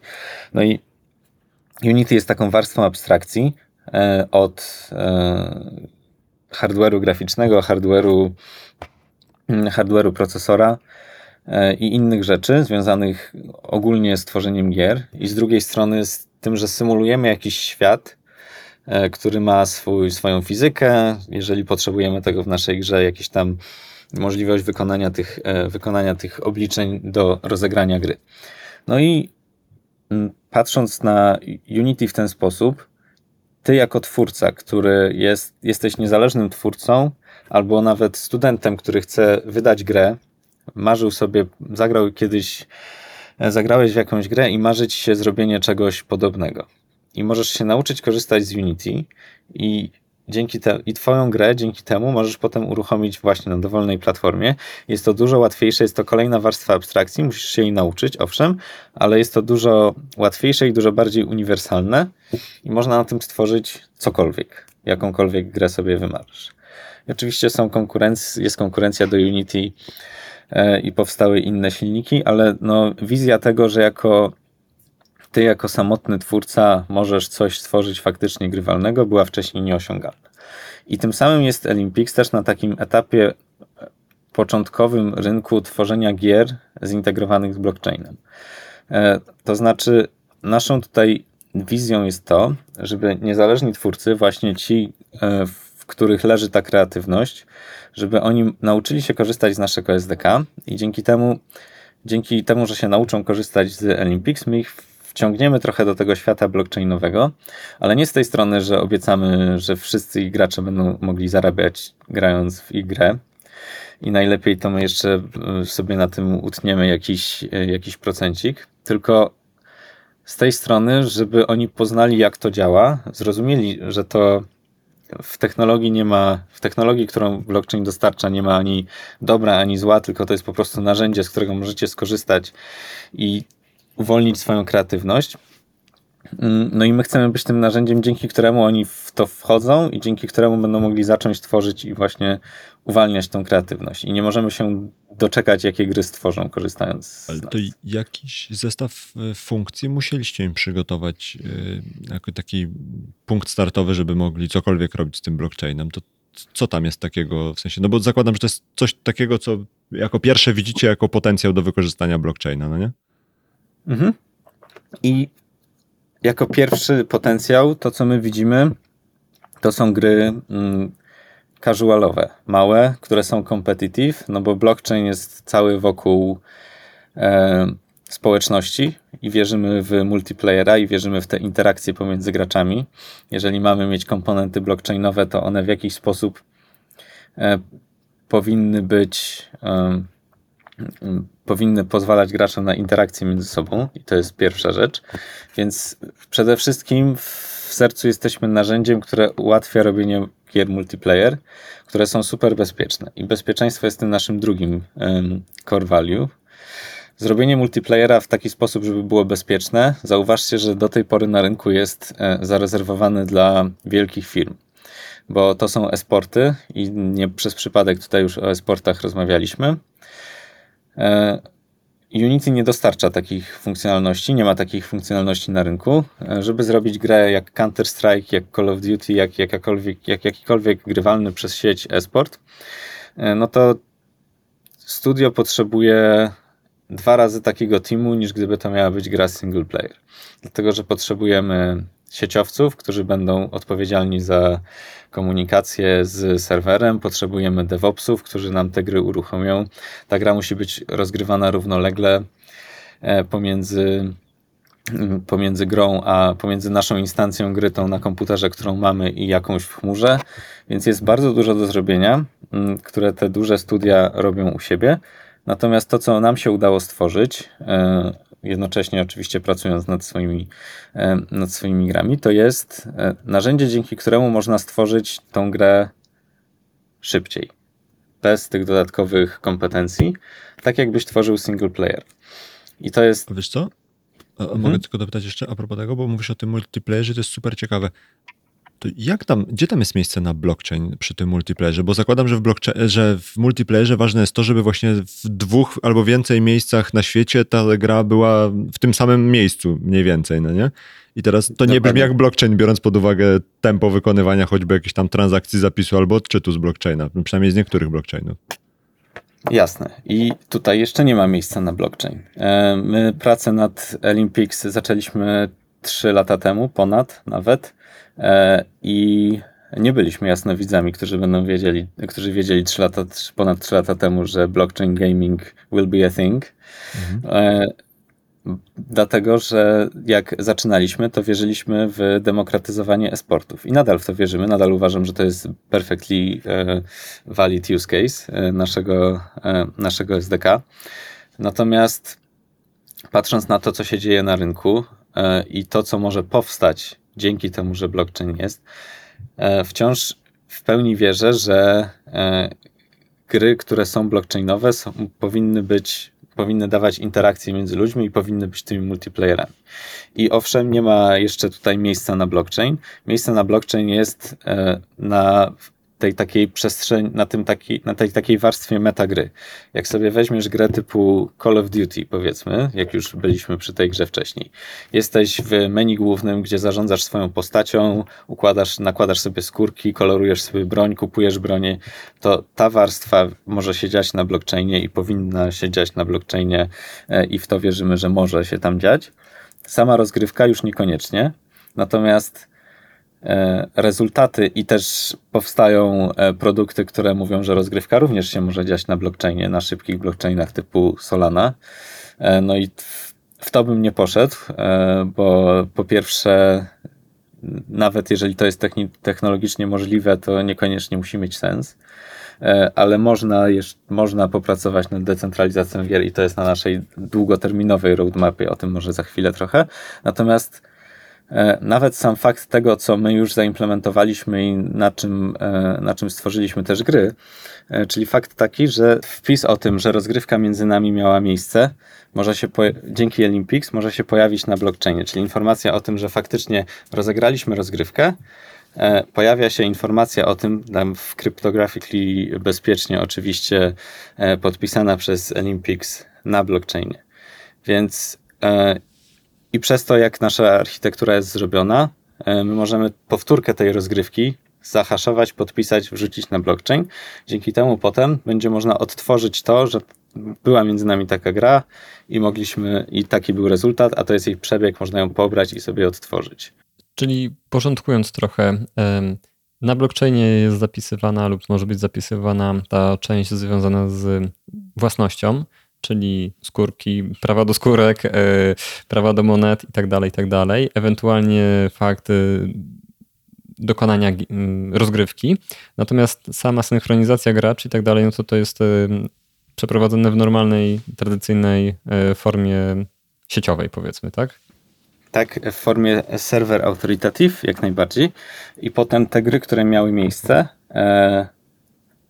No i Unity jest taką warstwą abstrakcji e, od e, hardware'u graficznego, hardware'u, hmm, hardware'u procesora, E, i innych rzeczy związanych ogólnie z tworzeniem gier, i z drugiej strony z tym, że symulujemy jakiś świat, e, który ma swój, swoją fizykę. Jeżeli potrzebujemy tego w naszej grze, jakieś tam możliwość wykonania tych, e, wykonania tych obliczeń do rozegrania gry. No i mm, patrząc na Unity w ten sposób, ty jako twórca, który jest, jesteś niezależnym twórcą, albo nawet studentem, który chce wydać grę, marzył sobie, zagrał kiedyś, e, zagrałeś w jakąś grę i marzyć się zrobienie czegoś podobnego. I możesz się nauczyć korzystać z Unity i dzięki te, i twoją grę dzięki temu możesz potem uruchomić właśnie na dowolnej platformie. Jest to dużo łatwiejsze, jest to kolejna warstwa abstrakcji, musisz się jej nauczyć, owszem, ale jest to dużo łatwiejsze i dużo bardziej uniwersalne i można na tym stworzyć cokolwiek, jakąkolwiek grę sobie wymarzysz. I oczywiście są konkurenc- jest konkurencja do Unity e, i powstały inne silniki, ale no, wizja tego, że jako ty jako samotny twórca możesz coś stworzyć faktycznie grywalnego, była wcześniej nieosiągalna. I tym samym jest Olympics też na takim etapie e, początkowym rynku tworzenia gier zintegrowanych z blockchainem. E, to znaczy, naszą tutaj wizją jest to, żeby niezależni twórcy, właśnie ci, e, w których leży ta kreatywność, żeby oni nauczyli się korzystać z naszego SDK i dzięki temu, dzięki temu, że się nauczą korzystać z Olympics, my ich wciągniemy trochę do tego świata blockchainowego, ale nie z tej strony, że obiecamy, że wszyscy gracze będą mogli zarabiać grając w grę. I najlepiej to my jeszcze e, sobie na tym utniemy jakiś, e, jakiś procencik, tylko z tej strony, żeby oni poznali, jak to działa, zrozumieli, że to w technologii nie ma, w technologii, którą blockchain dostarcza, nie ma ani dobra, ani zła, tylko to jest po prostu narzędzie, z którego możecie skorzystać i uwolnić swoją kreatywność. Mm, no i my chcemy być tym narzędziem, dzięki któremu oni w to wchodzą i dzięki któremu będą mogli zacząć tworzyć i właśnie uwalniać tą kreatywność. I nie możemy się doczekać, jakie gry stworzą, korzystając z Ale to jakiś zestaw e, funkcji musieliście im przygotować e, jako taki punkt startowy, żeby mogli cokolwiek robić z tym blockchainem. To co tam jest takiego w sensie? No bo zakładam, że to jest coś takiego, co jako pierwsze widzicie jako potencjał do wykorzystania blockchaina, no nie? Mhm. I jako pierwszy potencjał, to co my widzimy, to są gry mm, casualowe, małe, które są competitive, no bo blockchain jest cały wokół e, społeczności i wierzymy w multiplayera i wierzymy w te interakcje pomiędzy graczami. Jeżeli mamy mieć komponenty blockchainowe, to one w jakiś sposób e, powinny być e, powinny pozwalać graczom na interakcję między sobą i to jest pierwsza rzecz. Więc przede wszystkim w sercu jesteśmy narzędziem, które ułatwia robienie gier multiplayer, które są super bezpieczne. I bezpieczeństwo jest tym naszym drugim um, core value. Zrobienie multiplayera w taki sposób, żeby było bezpieczne, zauważcie, że do tej pory na rynku jest e, zarezerwowany dla wielkich firm bo to są esporty i nie przez przypadek tutaj już o esportach rozmawialiśmy. E, Unity nie dostarcza takich funkcjonalności, nie ma takich funkcjonalności na rynku. E, żeby zrobić grę jak Counter-Strike, jak Call of Duty, jak, jakakolwiek, jak jakikolwiek grywalny przez sieć esport, e, no to studio potrzebuje dwa razy takiego teamu, niż gdyby to miała być gra single player. Dlatego, że potrzebujemy sieciowców, którzy będą odpowiedzialni za komunikację z serwerem, potrzebujemy DevOpsów, którzy nam te gry uruchomią. Ta gra musi być rozgrywana równolegle e, pomiędzy pomiędzy grą, a pomiędzy naszą instancją gry tą na komputerze, którą mamy i jakąś w chmurze, więc jest bardzo dużo do zrobienia, które te duże studia robią u siebie. Natomiast to, co nam się udało stworzyć, e, jednocześnie oczywiście pracując nad swoimi, e, nad swoimi grami, to jest e, narzędzie, dzięki któremu można stworzyć tą grę szybciej. Bez tych dodatkowych kompetencji, tak jakbyś tworzył single player. I to jest. Wiesz co? A, a mhm. Mogę tylko dopytać jeszcze a propos tego, bo mówisz o tym multiplayerze, to jest super ciekawe. To jak tam, gdzie tam jest miejsce na blockchain przy tym multiplayerze? Bo zakładam, że w, że w multiplayerze ważne jest to, żeby właśnie w dwóch albo więcej miejscach na świecie ta gra była w tym samym miejscu mniej więcej, no nie? I teraz to nie brzmi jak blockchain, biorąc pod uwagę tempo wykonywania choćby jakichś tam transakcji zapisu albo odczytu z blockchaina, przynajmniej z niektórych blockchainów. Jasne. I tutaj jeszcze nie ma miejsca na blockchain. E, my pracę nad Olympics zaczęliśmy 3 lata temu, ponad nawet. E, I nie byliśmy jasnowidzami, którzy będą wiedzieli, którzy wiedzieli 3 lata, ponad 3 lata temu, że blockchain gaming will be a thing. Mhm. Dlatego, że jak zaczynaliśmy, to wierzyliśmy w demokratyzowanie esportów i nadal w to wierzymy. Nadal uważam, że to jest perfectly valid use case naszego, naszego SDK. Natomiast patrząc na to, co się dzieje na rynku e, i to, co może powstać dzięki temu, że blockchain jest, e, wciąż w pełni wierzę, że e, gry, które są blockchainowe, są, powinny być, powinny dawać interakcje między ludźmi i powinny być tymi multiplayerami. I owszem, nie ma jeszcze tutaj miejsca na blockchain. Miejsce na blockchain jest na tej takiej przestrzeni, na, tym taki, na tej takiej warstwie metagry. Jak sobie weźmiesz grę typu Call of Duty, powiedzmy, jak już byliśmy przy tej grze wcześniej, jesteś w menu głównym, gdzie zarządzasz swoją postacią, układasz, nakładasz sobie skórki, kolorujesz sobie broń, kupujesz bronię, to ta warstwa może się dziać na blockchainie i powinna się dziać na blockchainie e, i w to wierzymy, że może się tam dziać. Sama rozgrywka już niekoniecznie, natomiast rezultaty i też powstają e, produkty, które mówią, że rozgrywka również się może dziać na blockchainie, na szybkich blockchainach typu Solana. E, no i w to bym nie poszedł, bo po pierwsze, nawet jeżeli to jest technologicznie możliwe, to niekoniecznie musi mieć sens, ale można, można popracować nad decentralizacją gier i to jest na naszej długoterminowej roadmapie, o tym może za chwilę trochę. Natomiast E, nawet sam fakt tego, co my już zaimplementowaliśmy i na czym, e, na czym stworzyliśmy też gry, e, czyli fakt taki, że wpis o tym, że rozgrywka między nami miała miejsce, może się dzięki Olympics może się pojawić na blockchainie, czyli informacja o tym, że faktycznie rozegraliśmy rozgrywkę, pojawia się informacja o tym, tam w cryptographically bezpiecznie oczywiście podpisana przez Olympics na blockchainie. Więc i przez to, jak nasza architektura jest zrobiona, e, my możemy powtórkę tej rozgrywki zahaszować, podpisać, wrzucić na blockchain. Dzięki temu potem będzie można odtworzyć to, że była między nami taka gra i mogliśmy, i taki był rezultat, a to jest jej przebieg, można ją pobrać i sobie odtworzyć. Czyli porządkując trochę, na blockchainie jest zapisywana lub może być zapisywana ta część związana z własnością, czyli skórki, prawa do skórek, e, prawa do monet i tak dalej, i tak dalej. Ewentualnie fakt e, dokonania rozgrywki. Natomiast sama synchronizacja graczy i tak dalej, no to to jest e, przeprowadzone w normalnej, tradycyjnej formie sieciowej, powiedzmy, tak? Tak, w formie server authoritative, jak najbardziej. I potem te gry, które miały miejsce,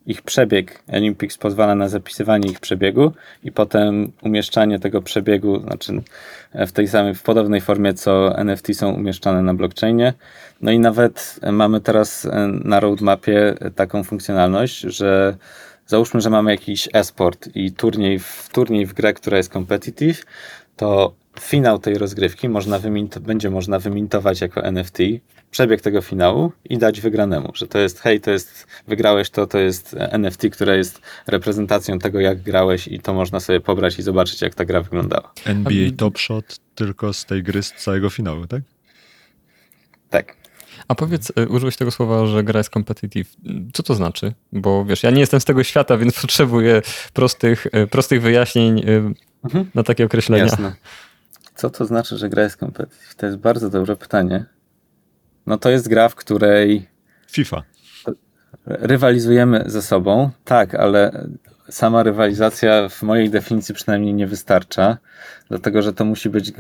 ich przebieg Olympics pozwala na zapisywanie ich przebiegu i potem umieszczanie tego przebiegu, znaczy w tej samej, w podobnej formie co NFT są umieszczane na blockchainie. No i nawet mamy teraz na roadmapie taką funkcjonalność, że załóżmy, że mamy jakiś esport i turniej w, turniej w grę, która jest competitive, to finał tej rozgrywki można będzie można wymintować jako NFT, przebieg tego finału i dać wygranemu, że to jest hej, to jest, wygrałeś to, to jest NFT, które jest reprezentacją tego, jak grałeś i to można sobie pobrać i zobaczyć, jak ta gra wyglądała. NBA Top Shot tylko z tej gry, z całego finału, tak? Tak. A powiedz, y, użyłeś tego słowa, że gra jest competitive. Co to znaczy? Bo wiesz, ja nie jestem z tego świata, więc potrzebuję prostych, y, prostych wyjaśnień mhm. na takie określenia. Jasne. Co to znaczy, że gra jest competitive? To jest bardzo dobre pytanie. No to jest gra, w której. FIFA. Rywalizujemy ze sobą, tak, ale sama rywalizacja w mojej definicji przynajmniej nie wystarcza, dlatego że to musi być.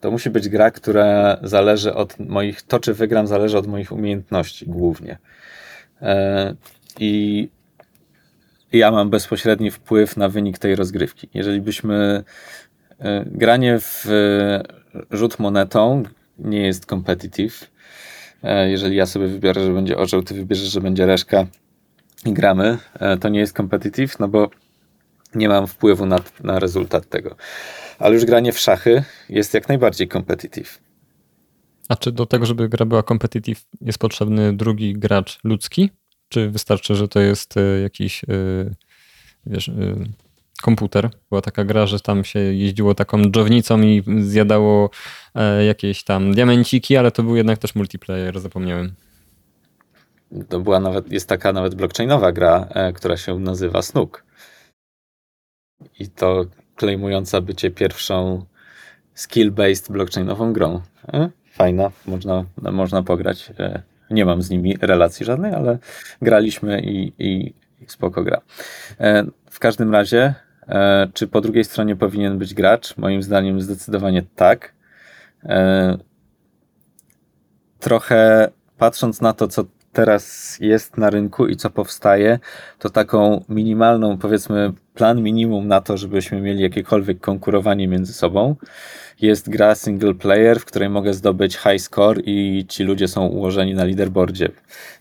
To musi być gra, która zależy od moich. To, czy wygram, zależy od moich umiejętności głównie. E, I ja mam bezpośredni wpływ na wynik tej rozgrywki. Jeżeli byśmy E, granie w e, rzut monetą nie jest competitive. E, jeżeli ja sobie wybiorę, że będzie orzeł, ty wybierzesz, że będzie reszka i gramy, to nie jest competitive, no bo nie mam wpływu na, na rezultat tego. Ale już granie w szachy jest jak najbardziej competitive. A czy do tego, żeby gra była competitive, jest potrzebny drugi gracz ludzki? Czy wystarczy, że to jest jakiś wiesz, komputer. Była taka gra, że tam się jeździło taką dżownicą i zjadało e, jakieś tam diamenciki, ale to był jednak też multiplayer, zapomniałem. To była nawet, jest taka nawet blockchainowa gra, e, która się nazywa Snook. I to klejmująca bycie pierwszą skill-based blockchainową grą. E, fajna, można, można pograć. Nie mam z nimi relacji żadnej, ale graliśmy i, i spoko gra. W każdym razie, czy po drugiej stronie powinien być gracz? Moim zdaniem zdecydowanie tak. E, trochę patrząc na to, co teraz jest na rynku i co powstaje, to taką minimalną, powiedzmy, plan minimum na to, żebyśmy mieli jakiekolwiek konkurowanie między sobą, jest gra single player, w której mogę zdobyć high score i ci ludzie są ułożeni na leaderboardzie.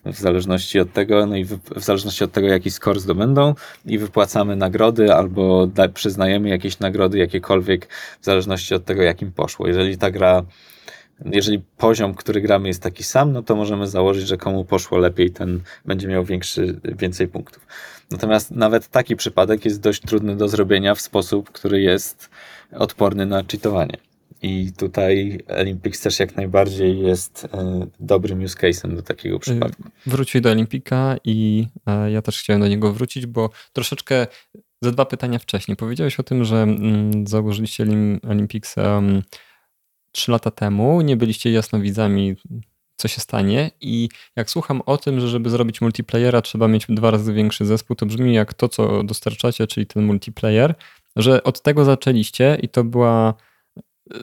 W zależności od tego, no i w, zależności od tego, jaki score zdobędą i wypłacamy nagrody albo przyznajemy jakieś nagrody jakiekolwiek w zależności od tego, jakim poszło. Jeżeli ta gra jeżeli poziom, który gramy jest taki sam, no to możemy założyć, że komu poszło lepiej, ten będzie miał większy, więcej punktów. Natomiast nawet taki przypadek jest dość trudny do zrobienia w sposób, który jest odporny na cheatowanie. I tutaj Olympics też jak najbardziej jest e, dobrym use case'em do takiego y, przypadku. Wrócił do Olimpika i e, ja też chciałem do niego wrócić, bo troszeczkę za dwa pytania wcześniej. Powiedziałeś o tym, że mm, założyliście Olympics trzy lata temu, nie byliście jasnowidzami, co się stanie i jak słucham o tym, że żeby zrobić multiplayera trzeba mieć dwa razy większy zespół, to brzmi jak to, co dostarczacie, czyli ten multiplayer, że od tego zaczęliście i to była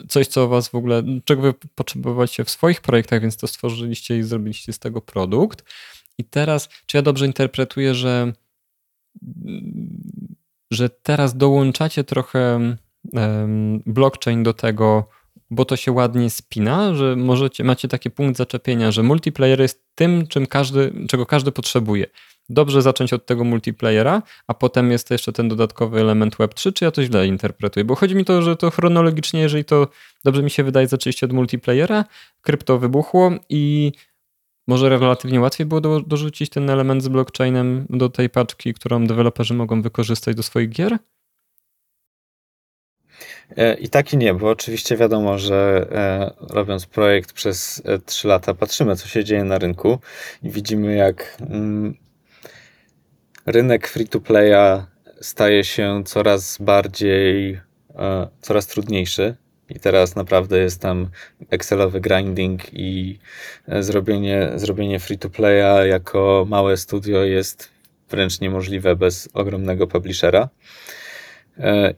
coś, co was w ogóle, czego wy potrzebowaliście w swoich projektach, więc to stworzyliście i zrobiliście z tego produkt. I teraz, czy ja dobrze interpretuję, że, że teraz dołączacie trochę blockchain do tego, bo to się ładnie spina, że możecie, macie taki punkt zaczepienia, że multiplayer jest tym, czym każdy, czego każdy potrzebuje. Dobrze zacząć od tego multiplayera, a potem jest jeszcze ten dodatkowy element Web3, czy ja to źle interpretuję? Bo chodzi mi to, że to chronologicznie, jeżeli to dobrze mi się wydaje, zaczęliście od multiplayera, krypto wybuchło i może relatywnie łatwiej było do, dorzucić ten element z blockchainem do tej paczki, którą deweloperzy mogą wykorzystać do swoich gier? E, I tak i nie, bo oczywiście wiadomo, że e, robiąc projekt przez 3 e, lata patrzymy, co się dzieje na rynku i widzimy, jak mm, rynek free-to-playa staje się coraz bardziej, coraz trudniejszy. I teraz naprawdę jest tam Excelowy grinding i zrobienie, zrobienie free-to-playa jako małe studio jest wręcz niemożliwe bez ogromnego publishera.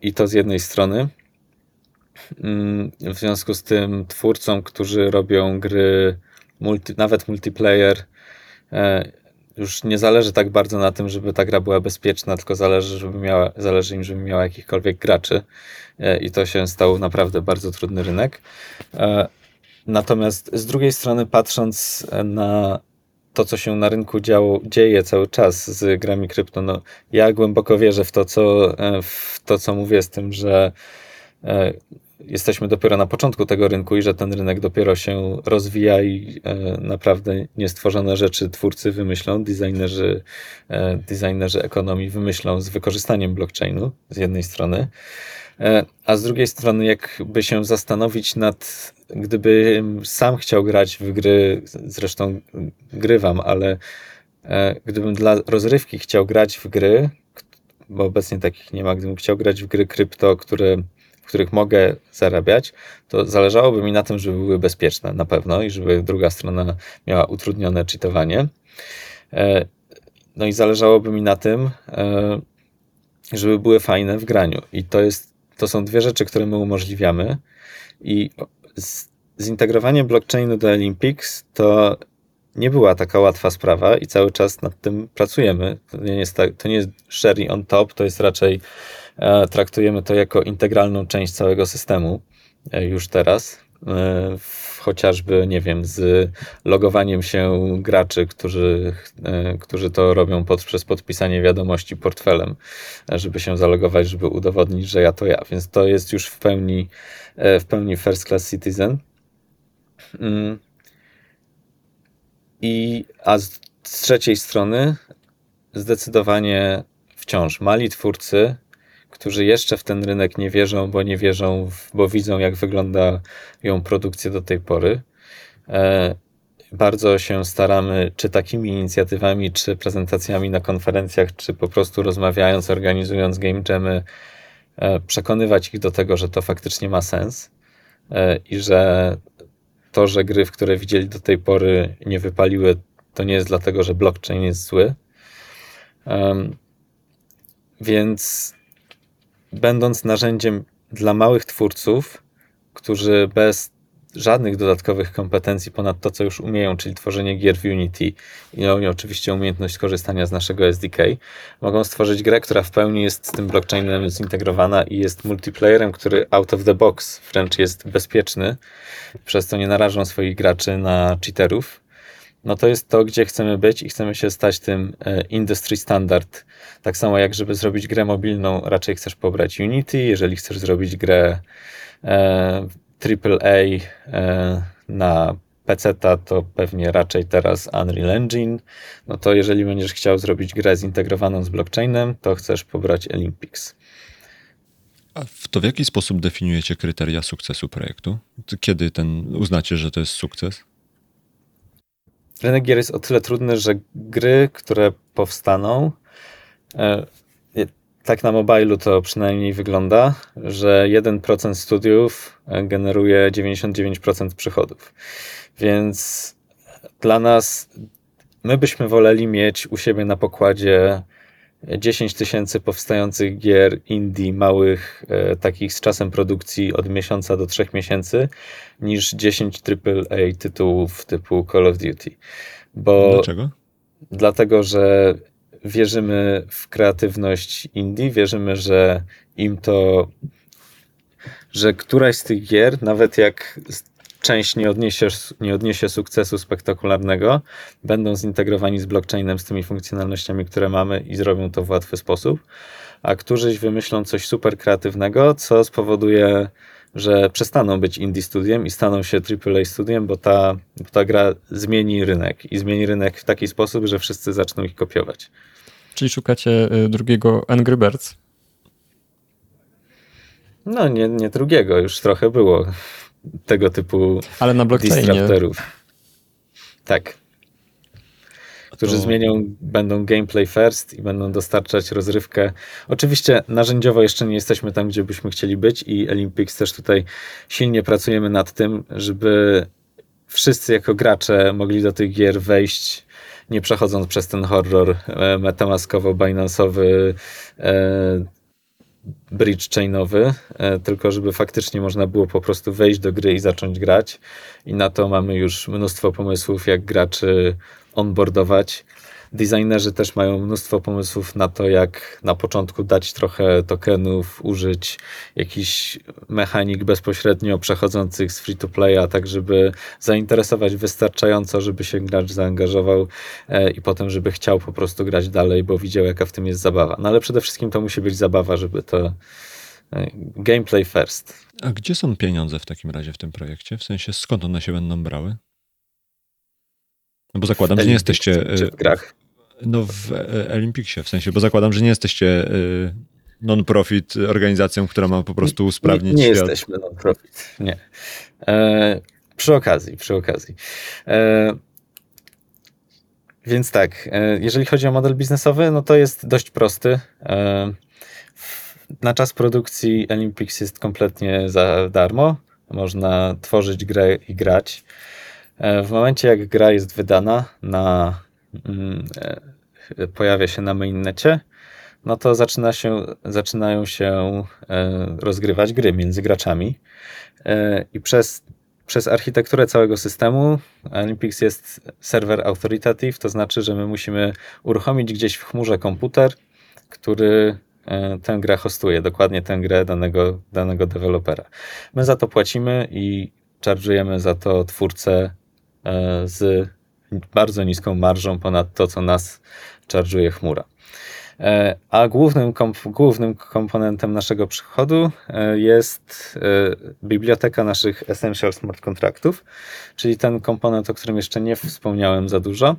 I to z jednej strony. Mm, w związku z tym twórcom, którzy robią gry, multi, nawet multiplayer, e, już nie zależy tak bardzo na tym, żeby ta gra była bezpieczna, tylko zależy, żeby miała, zależy im, żeby miała jakichkolwiek graczy. E, I to się stał naprawdę bardzo trudny rynek. E, natomiast z drugiej strony, patrząc na to, co się na rynku działo, dzieje cały czas z grami krypto, no, ja głęboko wierzę w to, co, w to, co mówię z tym, że jesteśmy dopiero na początku tego rynku i że ten rynek dopiero się rozwija i e, naprawdę niestworzone rzeczy twórcy wymyślą, designerzy, e, designerzy ekonomii wymyślą z wykorzystaniem blockchainu z jednej strony, e, a z drugiej strony jakby się zastanowić nad, gdyby sam chciał grać w gry, zresztą grywam, ale gdybym dla rozrywki chciał grać w gry, bo obecnie takich nie ma, gdybym chciał grać w gry krypto, które których mogę zarabiać, to zależałoby mi na tym, żeby były bezpieczne na pewno i żeby druga strona miała utrudnione czytowanie. E, no i zależałoby mi na tym, e, żeby były fajne w graniu. I to, jest, to są dwie rzeczy, które my umożliwiamy. I zintegrowanie blockchainu do Olympics to nie była taka łatwa sprawa i cały czas nad tym pracujemy. To nie jest, tak, to nie jest sherry on top, to jest raczej E, traktujemy to jako integralną część całego systemu e, już teraz. E, chociażby, nie wiem, z logowaniem się graczy, którzy, którzy to robią pod, przez podpisanie wiadomości portfelem, żeby się zalogować, żeby udowodnić, że ja to ja. Więc to jest już w pełni, w pełni first class citizen. Mm. I, a z, z trzeciej strony, zdecydowanie wciąż mali twórcy którzy jeszcze w ten rynek nie wierzą, bo nie wierzą, w, bo widzą, jak wygląda ją produkcja do tej pory. E, bardzo się staramy, czy takimi inicjatywami, czy prezentacjami na konferencjach, czy po prostu rozmawiając, organizując game jamy, e, przekonywać ich do tego, że to faktycznie ma sens e, i że to, że gry, w które widzieli do tej pory nie wypaliły, to nie jest dlatego, że blockchain jest zły. Więc będąc narzędziem dla małych twórców, którzy bez żadnych dodatkowych kompetencji ponad to, co już umieją, czyli tworzenie gier w Unity i oni oczywiście umiejętność korzystania z naszego SDK, mogą stworzyć grę, która w pełni jest z tym blockchainem zintegrowana i jest multiplayerem, który out of the box wręcz jest bezpieczny, przez co nie narażą swoich graczy na cheaterów. No to jest to, gdzie chcemy być i chcemy się stać tym e, industry standard. Tak samo jak żeby zrobić grę mobilną, raczej chcesz pobrać Unity, jeżeli chcesz zrobić grę e, AAA e, na PC to pewnie raczej teraz Unreal Engine. No to jeżeli będziesz chciał zrobić grę zintegrowaną z blockchainem, to chcesz pobrać Olympics. A to w jaki sposób definiujecie kryteria sukcesu projektu? Kiedy ten uznacie, że to jest sukces? Rynek gier jest o tyle trudny, że gry, które powstaną, e, tak na mobilu to przynajmniej wygląda, że 1% studiów generuje 99% przychodów. Więc dla nas, my byśmy woleli mieć u siebie na pokładzie 10 tysięcy powstających gier indie, małych, e, takich z czasem produkcji od miesiąca do trzech miesięcy, niż 10 AAA tytułów typu Call of Duty. Bo Dlaczego? Dlatego, że wierzymy w kreatywność indie, wierzymy, że im to, że któraś z tych gier, nawet jak część nie odniesie, nie odniesie sukcesu spektakularnego, będą zintegrowani z blockchainem, z tymi funkcjonalnościami, które mamy i zrobią to w łatwy sposób, a którzyś wymyślą coś super kreatywnego, co spowoduje, że przestaną być indie studiem i staną się AAA studiem, bo ta, bo ta gra zmieni rynek i zmieni rynek w taki sposób, że wszyscy zaczną ich kopiować. Czyli szukacie y, drugiego Angry Birds? No, nie, nie drugiego, już trochę było tego typu Ale na disruptorów. Tak. Którzy to... zmienią, będą gameplay first i będą dostarczać rozrywkę. Oczywiście narzędziowo jeszcze nie jesteśmy tam, gdzie byśmy chcieli być i Olympics też tutaj silnie pracujemy nad tym, żeby wszyscy jako gracze mogli do tych gier wejść nie przechodząc przez ten horror e, metamaskowo-binansowy, e, bridge chainowy, e, tylko żeby faktycznie można było po prostu wejść do gry i zacząć grać. I na to mamy już mnóstwo pomysłów, jak graczy onboardować. Designerzy też mają mnóstwo pomysłów na to, jak na początku dać trochę tokenów, użyć jakiś mechanik bezpośrednio przechodzących z free to playa, tak żeby zainteresować wystarczająco, żeby się gracz zaangażował e, i potem, żeby chciał po prostu grać dalej, bo widział, jaka w tym jest zabawa. No ale przede wszystkim to musi być zabawa, żeby to e, gameplay first. A gdzie są pieniądze w takim razie w tym projekcie? W sensie skąd one się będą brały? No bo zakładam, że nie jesteście. W grach? No w e, Olimpiksie w sensie, bo zakładam, że nie jesteście e, non-profit organizacją, która ma po prostu usprawnić Nie, nie jesteśmy non-profit, nie. E, przy okazji, przy okazji. E, więc tak, e, jeżeli chodzi o model biznesowy, no to jest dość prosty. E, na czas produkcji Olympics jest kompletnie za darmo. Można tworzyć grę i grać. W momencie, jak gra jest wydana na Mm, e, pojawia się na mainnecie, no to zaczyna się, zaczynają się e, rozgrywać gry między graczami. E, I przez, przez architekturę całego systemu Olympics jest serwer authoritative, to znaczy, że my musimy uruchomić gdzieś w chmurze komputer, który tę grę hostuje, dokładnie tę grę danego, danego dewelopera. My za to płacimy i charge'ujemy za to twórcę z bardzo niską marżą ponad to, co nas charge'uje chmura. E, a głównym, komp głównym komponentem naszego przychodu e, jest e, biblioteka naszych Essential Smart Contractów, czyli ten komponent, o którym jeszcze nie wspomniałem za dużo,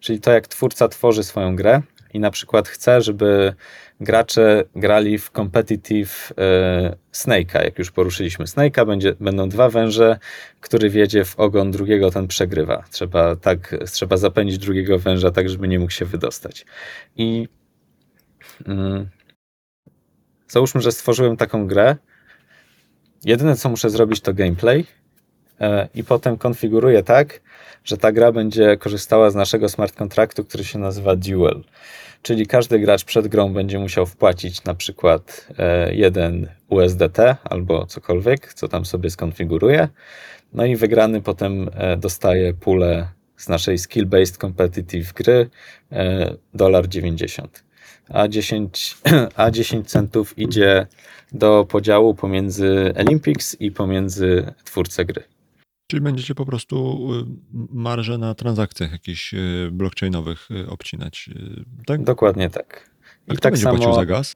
czyli to, jak twórca tworzy swoją grę, i na przykład chce, żeby gracze grali w competitive e, Snake'a. Jak już poruszyliśmy Snake'a, będzie, będą dwa węże, który wiedzie w ogon drugiego, ten przegrywa. Trzeba, tak, trzeba zapędzić drugiego węża tak, żeby nie mógł się wydostać. I mm, załóżmy, że stworzyłem taką grę. Jedyne, co muszę zrobić, to gameplay i potem konfiguruję tak, że ta gra będzie korzystała z naszego smart kontraktu, który się nazywa Duel. Czyli każdy gracz przed grą będzie musiał wpłacić na przykład e, jeden USDT albo cokolwiek, co tam sobie skonfiguruje. No i wygrany potem e, dostaje pulę z naszej skill-based competitive gry dolar 90. A 10, a 10 centów idzie do podziału pomiędzy Olympics i pomiędzy twórcę gry. Czyli będziecie po prostu y, marże na transakcjach jakichś y, blockchainowych y, obcinać, tak? Dokładnie tak. I A kto tak będzie samo, płacił za gaz?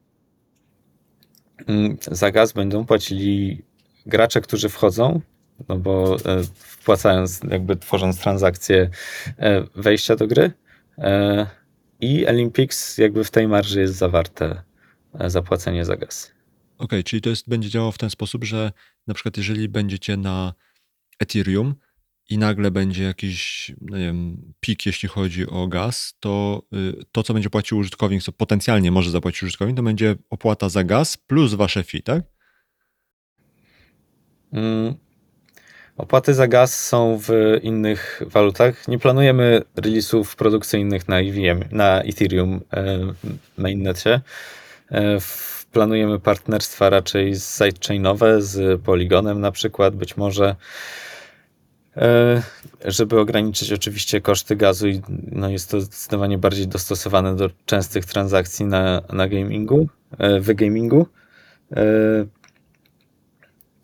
Mm, za gaz będą płacili gracze, którzy wchodzą, no bo e, wpłacając, jakby tworząc transakcje e, wejścia do gry e, i Olympics jakby w tej marży jest zawarte zapłacenie za gaz. Okej, okay, czyli to jest, będzie działało w ten sposób, że na przykład jeżeli będziecie na Ethereum i nagle będzie jakiś no nie wiem, pik, jeśli chodzi o gaz, to y, to, co będzie płacił użytkownik, co potencjalnie może zapłacić użytkownik, to będzie opłata za gaz plus wasze fee, tak? Mm. Opłaty za gaz są w innych walutach. Nie planujemy release'ów produkcyjnych na EVM, na Ethereum e, mainnecie. E, planujemy partnerstwa raczej sidechainowe z Polygonem na przykład, być może żeby ograniczyć oczywiście koszty gazu i no jest to zdecydowanie bardziej dostosowane do częstych transakcji na, na gamingu, e, w gamingu. E,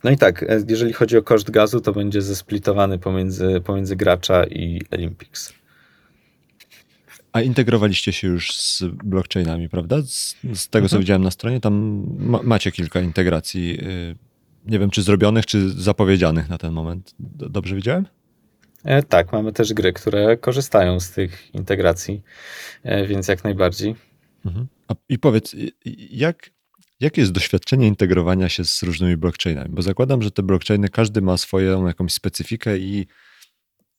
no i tak, jeżeli chodzi o koszt gazu, to będzie zesplitowany pomiędzy, pomiędzy gracza i Olympics. A integrowaliście się już z blockchainami, prawda? Z, z tego, mhm. co widziałem na stronie, tam ma, macie kilka integracji y, nie wiem, czy zrobionych, czy zapowiedzianych na ten moment. Dobrze widziałem? E, tak, mamy też gry, które korzystają z tych integracji, e, więc jak najbardziej. Mhm. A, I powiedz, jak, jakie jest doświadczenie integrowania się z różnymi blockchainami? Bo zakładam, że te blockchainy, każdy ma swoją jakąś specyfikę i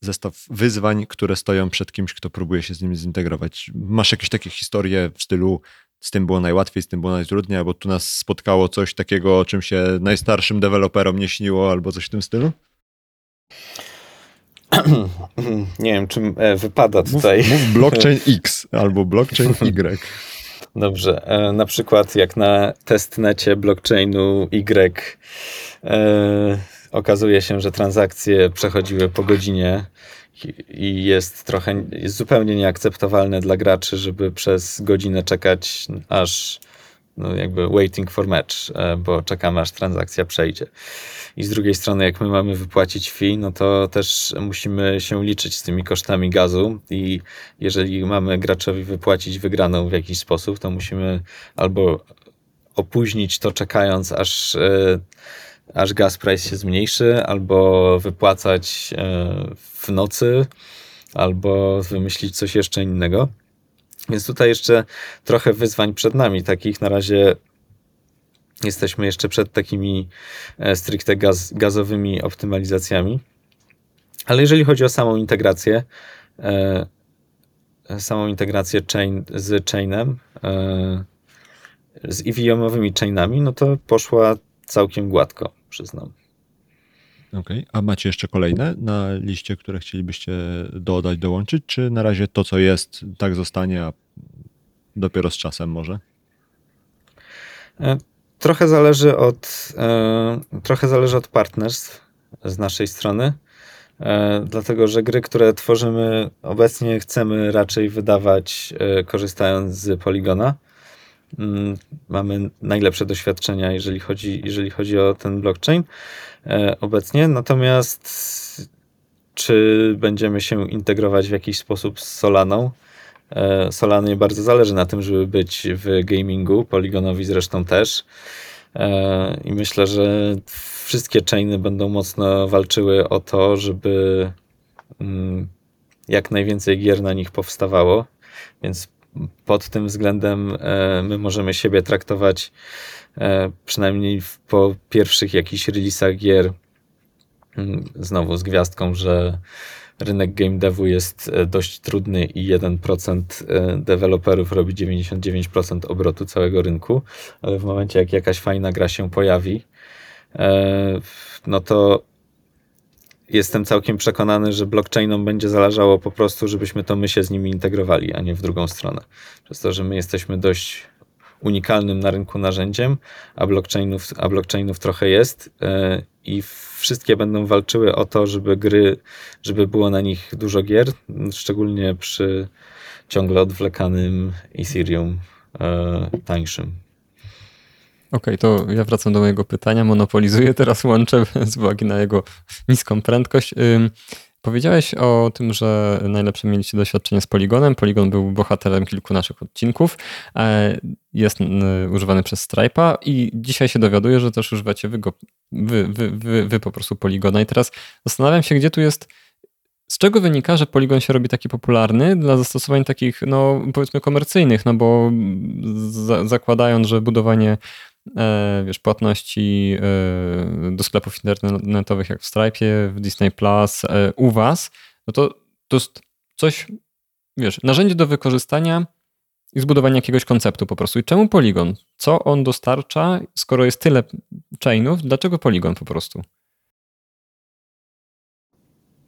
zestaw wyzwań, które stoją przed kimś, kto próbuje się z nimi zintegrować. Masz jakieś takie historie w stylu z tym było najłatwiej, z tym było najtrudniej, albo tu nas spotkało coś takiego, o czym się najstarszym deweloperom nie śniło, albo coś w tym stylu? Nie wiem, czym e, wypada tutaj. Mów, mów blockchain X albo blockchain Y. Dobrze. E, na przykład jak na testnecie blockchainu Y e, okazuje się, że transakcje przechodziły po godzinie i jest trochę, jest zupełnie nieakceptowalne dla graczy, żeby przez godzinę czekać aż no jakby waiting for match, e, bo czekamy aż transakcja przejdzie. I z drugiej strony, jak my mamy wypłacić fee, no to też musimy się liczyć z tymi kosztami gazu i jeżeli mamy graczowi wypłacić wygraną w jakiś sposób, to musimy albo opóźnić to czekając aż e, aż gas price się zmniejszy, albo wypłacać e, w nocy, albo wymyślić coś jeszcze innego. Więc tutaj jeszcze trochę wyzwań przed nami, takich na razie jesteśmy jeszcze przed takimi e, stricte gaz, gazowymi optymalizacjami. Ale jeżeli chodzi o samą integrację, e, samą integrację chain z chainem, z EVM-owymi chainami, no to poszła całkiem gładko przyznam. Okej, okay. a macie jeszcze kolejne na liście, które chcielibyście dodać, dołączyć, czy na razie to, co jest, tak zostanie, a dopiero z czasem może? E, trochę zależy od, e, trochę zależy od partnerstw z naszej strony, e, dlatego że gry, które tworzymy obecnie chcemy raczej wydawać korzystając z Poligona, mamy najlepsze doświadczenia, jeżeli chodzi, jeżeli chodzi o ten blockchain e, obecnie. Natomiast czy będziemy się integrować w jakiś sposób z Solaną? E, Solanie bardzo zależy na tym, żeby być w gamingu, Polygonowi zresztą też. E, I myślę, że wszystkie chainy będą mocno walczyły o to, żeby mm, jak najwięcej gier na nich powstawało. Więc pod tym względem my możemy siebie traktować przynajmniej po pierwszych jakichś releasach gier mm, znowu z gwiazdką, że rynek game devu jest dość trudny i 1% deweloperów robi 99% obrotu całego rynku, ale w momencie jak jakaś fajna gra się pojawi, no to jestem całkiem przekonany, że blockchainom będzie zależało po prostu, żebyśmy to my się z nimi integrowali, a nie w drugą stronę. Przez to, że my jesteśmy dość unikalnym na rynku narzędziem, a blockchainów, a blockchainów trochę jest yy, i wszystkie będą walczyły o to, żeby gry, żeby było na nich dużo gier, szczególnie przy ciągle odwlekanym Ethereum yy, tańszym. Okej, okay, to ja wracam do mojego pytania. Monopolizuję teraz łącze z uwagi na jego niską prędkość. Powiedziałeś o tym, że najlepsze mieliście doświadczenie z Poligonem. Poligon był bohaterem kilku naszych odcinków. E, jest używany przez Stripe'a i dzisiaj się dowiaduję, że też używacie wy, go, wy, wy, wy, wy po prostu Poligona. I teraz zastanawiam się, gdzie tu jest z czego wynika, że Polygon się robi taki popularny dla zastosowań takich, no powiedzmy komercyjnych, no bo za, zakładając, że budowanie wiesz, płatności e, do sklepów internetowych jak w Stripe, w Disney Plus, e, u was, no to to jest coś, wiesz, narzędzie do wykorzystania i zbudowania jakiegoś konceptu po prostu. I czemu Polygon? Co on dostarcza, skoro jest tyle chainów? Dlaczego Polygon po prostu?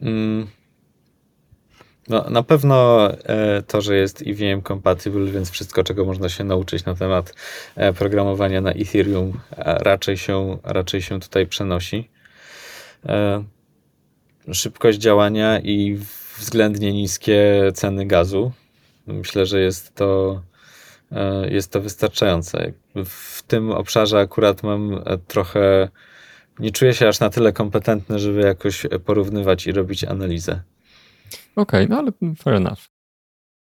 Mm, no, na pewno e, to, że jest EVM compatible, więc wszystko, czego można się nauczyć na temat e, programowania na Ethereum, raczej się, raczej się tutaj przenosi. E, szybkość działania i względnie niskie ceny gazu. Myślę, że jest to, jest to wystarczające. W tym obszarze akurat mam trochę. Nie czuję się aż na tyle kompetentny, żeby jakoś porównywać i robić analizę. Okej, okay, no ale fair enough.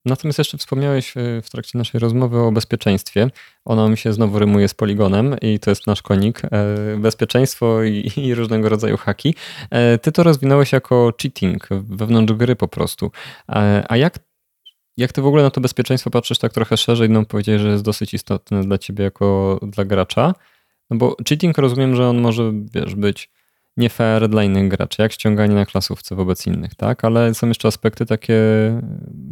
Natomiast jeszcze wspomniałeś e, w trakcie naszej rozmowy o bezpieczeństwie. Ono mi się znowu rymuje z poligonem i to jest nasz konik. E, bezpieczeństwo i, i, różnego rodzaju haki. E, ty to rozwinąłeś jako cheating wewnątrz gry po prostu. A jak, jak ty w ogóle na to bezpieczeństwo patrzysz tak trochę szerzej? No powiedziałeś, że jest dosyć istotne dla ciebie jako dla gracza. No bo cheating rozumiem, że on może wiesz, być nie fair dla innych graczy, jak ściąganie na klasówce wobec innych, tak? Ale są jeszcze aspekty takie,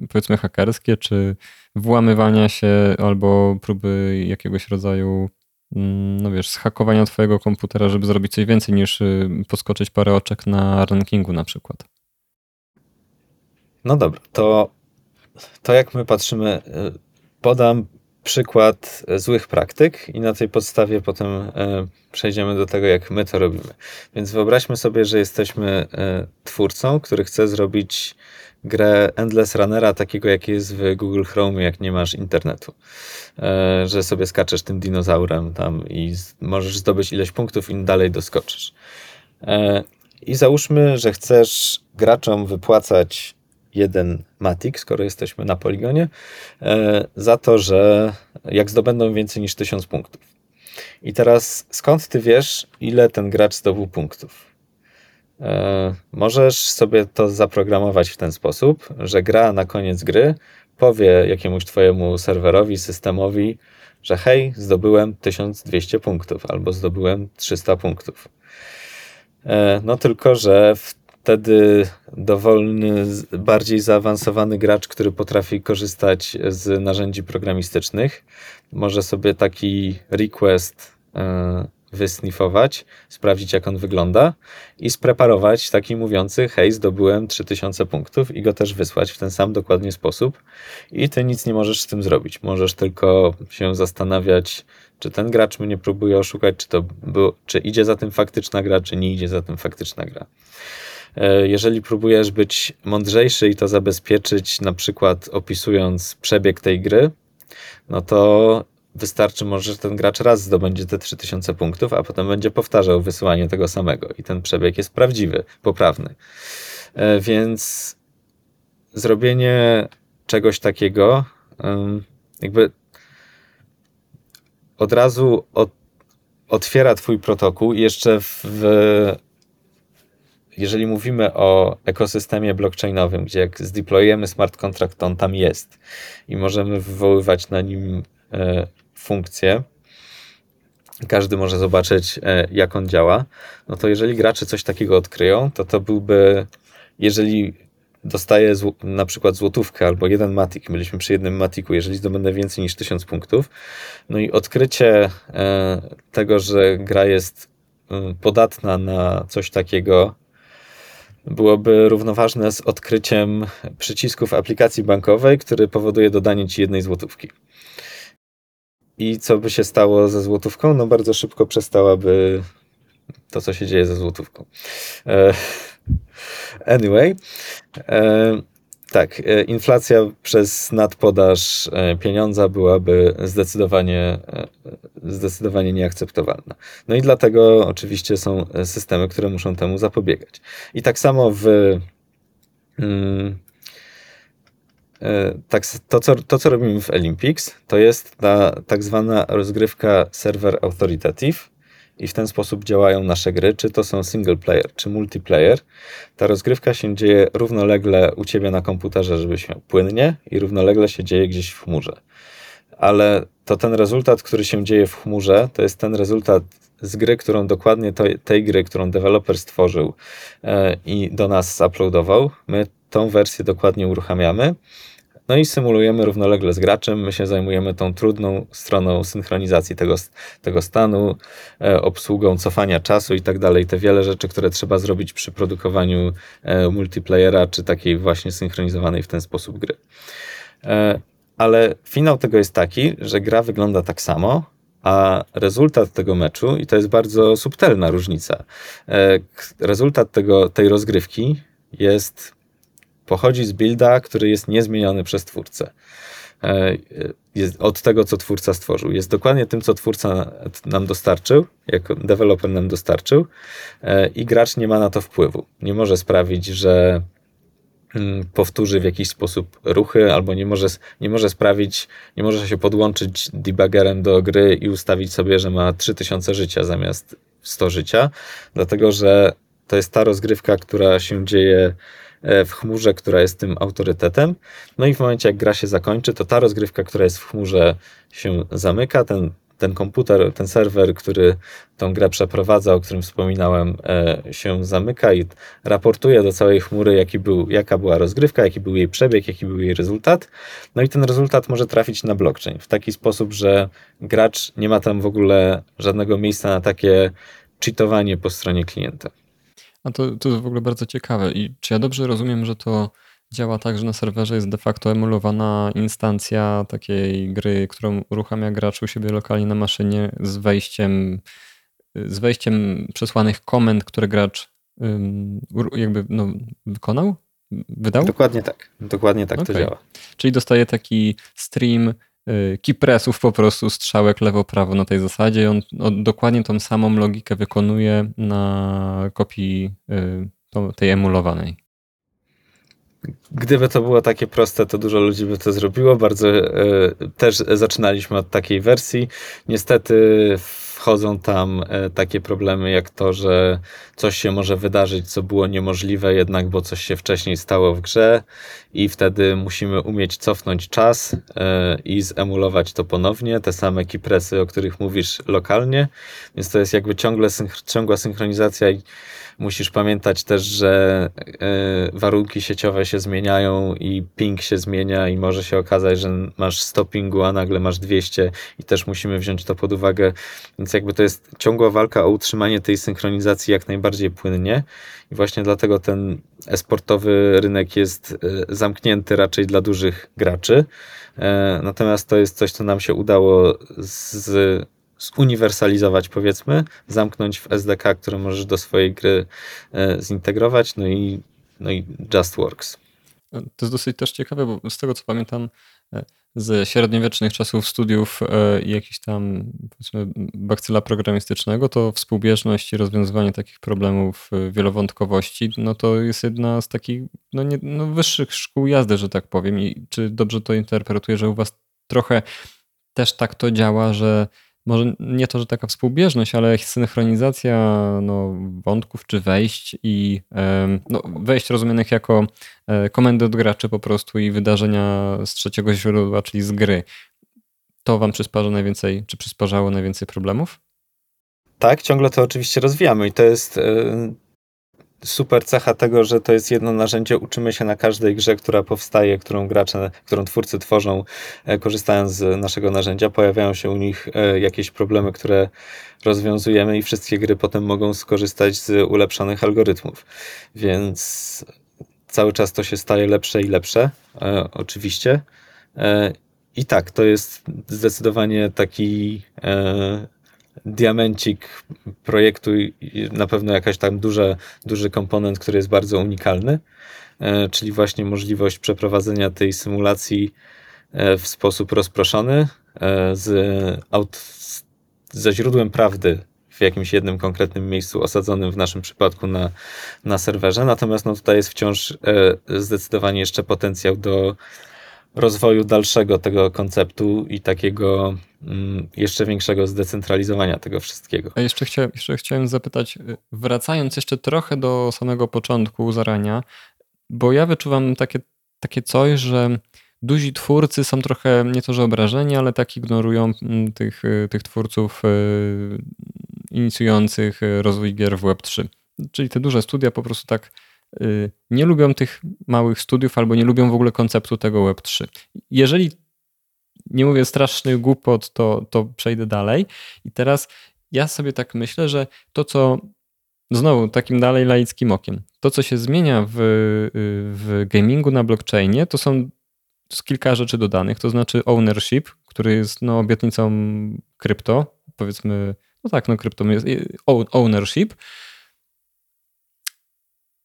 powiedzmy, hakerskie, czy włamywania się albo próby jakiegoś rodzaju, mm, no wiesz, zhakowania twojego komputera, żeby zrobić coś więcej niż y, podskoczyć parę oczek na rankingu na przykład. No dobra, to, to jak my patrzymy, y, podam przykład złych praktyk i na tej podstawie potem e, przejdziemy do tego, jak my to robimy. Więc wyobraźmy sobie, że jesteśmy e, twórcą, który chce zrobić grę Endless Runnera, takiego jaki jest w Google Chrome, jak nie masz internetu. E, że sobie skaczesz tym dinozaurem tam i możesz zdobyć ileś punktów i dalej doskoczysz. I załóżmy, że chcesz graczom wypłacać jeden matik, skoro jesteśmy na poligonie, e, za to, że jak zdobędą więcej niż 1000 punktów. I teraz skąd ty wiesz, ile ten gracz zdobył punktów? E, możesz sobie to zaprogramować w ten sposób, że gra na koniec gry powie jakiemuś twojemu serwerowi, systemowi, że hej, zdobyłem 1200 punktów albo zdobyłem 300 punktów. E, no tylko, że w wtedy dowolny, bardziej zaawansowany gracz, który potrafi korzystać z narzędzi programistycznych, może sobie taki request e, wysnifować, sprawdzić jak on wygląda i spreparować taki mówiący hej, zdobyłem 3000 punktów i go też wysłać w ten sam dokładnie sposób i ty nic nie możesz z tym zrobić. Możesz tylko się zastanawiać, czy ten gracz mnie próbuje oszukać, czy, to było, czy idzie za tym faktyczna gra, czy nie idzie za tym faktyczna gra. E, jeżeli próbujesz być mądrzejszy i to zabezpieczyć, na przykład opisując przebieg tej gry, no to wystarczy może, że ten gracz raz zdobędzie te 3000 punktów, a potem będzie powtarzał wysyłanie tego samego i ten przebieg jest prawdziwy, poprawny. E, więc zrobienie czegoś takiego jakby od razu od, otwiera twój protokół i jeszcze w jeżeli mówimy o ekosystemie blockchainowym, gdzie jak zdeployujemy smart contract, to on tam jest i możemy wywoływać na nim e, funkcje, każdy może zobaczyć, e, jak on działa, no to jeżeli gracze coś takiego odkryją, to to byłby, jeżeli dostaję na przykład złotówkę albo jeden matik, byliśmy przy jednym matiku, jeżeli zdobędę więcej niż 1000 punktów, no i odkrycie e, tego, że gra jest podatna na coś takiego, byłoby równoważne z odkryciem przycisku w aplikacji bankowej, który powoduje dodanie ci jednej złotówki. I co by się stało ze złotówką? No bardzo szybko przestałaby to, co się dzieje ze złotówką. E, anyway, e, tak, e, inflacja przez nadpodaż pieniądza byłaby zdecydowanie, zdecydowanie nieakceptowalna. No i dlatego oczywiście są systemy, które muszą temu zapobiegać. I tak samo w. Mm, tak, to, co, to, co robimy w Olympics, to jest ta tak zwana rozgrywka server authoritative i w ten sposób działają nasze gry, czy to są single player, czy multiplayer. Ta rozgrywka się dzieje równolegle u ciebie na komputerze, żebyś miał płynnie i równolegle się dzieje gdzieś w chmurze. Ale to ten rezultat, który się dzieje w chmurze, to jest ten rezultat z gry, którą dokładnie to, tej gry, którą deweloper stworzył e, i do nas uploadował. My tą wersję dokładnie uruchamiamy no i symulujemy równolegle z graczem. My się zajmujemy tą trudną stroną synchronizacji tego, tego stanu, e, obsługą cofania czasu i tak dalej. Te wiele rzeczy, które trzeba zrobić przy produkowaniu e, multiplayera, czy takiej właśnie synchronizowanej w ten sposób gry. E, ale finał tego jest taki, że gra wygląda tak samo, a rezultat tego meczu, i to jest bardzo subtelna różnica, rezultat tego, tej rozgrywki jest pochodzi z builda, który jest niezmieniony przez twórcę. E, jest od tego, co twórca stworzył. Jest dokładnie tym, co twórca nam dostarczył, jako deweloper nam dostarczył, e, i gracz nie ma na to wpływu. Nie może sprawić, że mm, powtórzy w jakiś sposób ruchy, albo nie może, nie może sprawić, nie może się podłączyć debuggerem do gry i ustawić sobie, że ma 3000 życia zamiast 100 życia, dlatego że to jest ta rozgrywka, która się dzieje w chmurze, która jest tym autorytetem. No i w momencie, jak gra się zakończy, to ta rozgrywka, która jest w chmurze, się zamyka. Ten, ten komputer, ten serwer, który tą grę przeprowadza, o którym wspominałem, e, się zamyka i raportuje do całej chmury, jaki był, jaka była rozgrywka, jaki był jej przebieg, jaki był jej rezultat. No i ten rezultat może trafić na blockchain w taki sposób, że gracz nie ma tam w ogóle żadnego miejsca na takie cheatowanie po stronie klienta. A to, to jest w ogóle bardzo ciekawe. I czy ja dobrze rozumiem, że to działa tak, że na serwerze jest de facto emulowana instancja takiej gry, którą uruchamia gracz u siebie lokalnie na maszynie z wejściem, z wejściem przesłanych komend, które gracz jakby no, wykonał? Wydał? Dokładnie tak. Dokładnie tak okay. to działa. Czyli dostaje taki stream Y, keypressów po prostu, strzałek lewo-prawo na tej zasadzie. On, on dokładnie tą samą logikę wykonuje na kopii y, tej emulowanej. Gdyby to było takie proste, to dużo ludzi by to zrobiło. Bardzo e, też zaczynaliśmy od takiej wersji. Niestety wchodzą tam e, takie problemy jak to, że coś się może wydarzyć, co było niemożliwe jednak, bo coś się wcześniej stało w grze i wtedy musimy umieć cofnąć czas e, i zemulować to ponownie, te same keypressy, o których mówisz lokalnie, więc to jest jakby ciągle ciągła synchronizacja i musisz pamiętać też, że e, warunki sieciowe się zmieniają i ping się zmienia i może się okazać, że masz 100 pingu, a nagle masz 200 i też musimy wziąć to pod uwagę, więc jakby to jest ciągła walka o utrzymanie tej synchronizacji jak najbardziej płynnie i właśnie dlatego ten esportowy rynek jest e, zamknięty raczej dla dużych graczy. E, natomiast to jest coś, co nam się udało z zuniwersalizować, powiedzmy, zamknąć w SDK, które możesz do swojej gry e, zintegrować, no i, no i Just Works. To jest dosyć też ciekawe, bo z tego co pamiętam, z średniowiecznych czasów studiów e, i jakiś tam bakcyla programistycznego, to współbieżność i rozwiązywanie takich problemów e, wielowątkowości, no to jest jedna z takich no nie, no wyższych szkół jazdy, że tak powiem. I czy dobrze to interpretuję, że u was trochę też tak to działa, że może nie to, że taka współbieżność, ale synchronizacja no, wątków czy wejść i no, wejść rozumianych jako e, komendy od graczy po prostu i wydarzenia z trzeciego źródła, czyli z gry. To wam przysparza najwięcej, czy przysparzało najwięcej problemów? Tak, ciągle to oczywiście rozwijamy i to jest e, super cecha tego, że to jest jedno narzędzie. Uczymy się na każdej grze, która powstaje, którą gracze, którą twórcy tworzą, e, korzystając z naszego narzędzia. Pojawiają się u nich e, jakieś problemy, które rozwiązujemy i wszystkie gry potem mogą skorzystać z ulepszonych algorytmów. Więc cały czas to się staje lepsze i lepsze, e, oczywiście. I tak, to jest zdecydowanie taki diamencik projektu i na pewno jakaś tam duże, duży komponent, który jest bardzo unikalny, e, czyli właśnie możliwość przeprowadzenia tej symulacji e, w sposób rozproszony e, z aut, ze źródłem prawdy w jakimś jednym konkretnym miejscu osadzonym w naszym przypadku na, na serwerze. Natomiast no, tutaj jest wciąż zdecydowanie jeszcze potencjał do rozwoju dalszego tego konceptu i takiego mm, jeszcze większego zdecentralizowania tego wszystkiego. A jeszcze chciałem, jeszcze chciałem zapytać, y, wracając jeszcze trochę do samego początku zarania, bo ja wyczuwam takie, takie coś, że duzi twórcy są trochę nie to, że obrażeni, ale tak ignorują mm, tych, y, tych twórców y, inicjujących rozwój gier w Web3. Czyli te duże studia po prostu tak nie lubią tych małych studiów albo nie lubią w ogóle konceptu tego Web3. Jeżeli nie mówię strasznych głupot, to, to przejdę dalej. I teraz ja sobie tak myślę, że to, co znowu takim dalej laickim okiem, to, co się zmienia w, w gamingu na blockchainie, to są kilka rzeczy dodanych, to znaczy ownership, który jest no, obietnicą krypto, powiedzmy, no tak, no krypto jest ownership,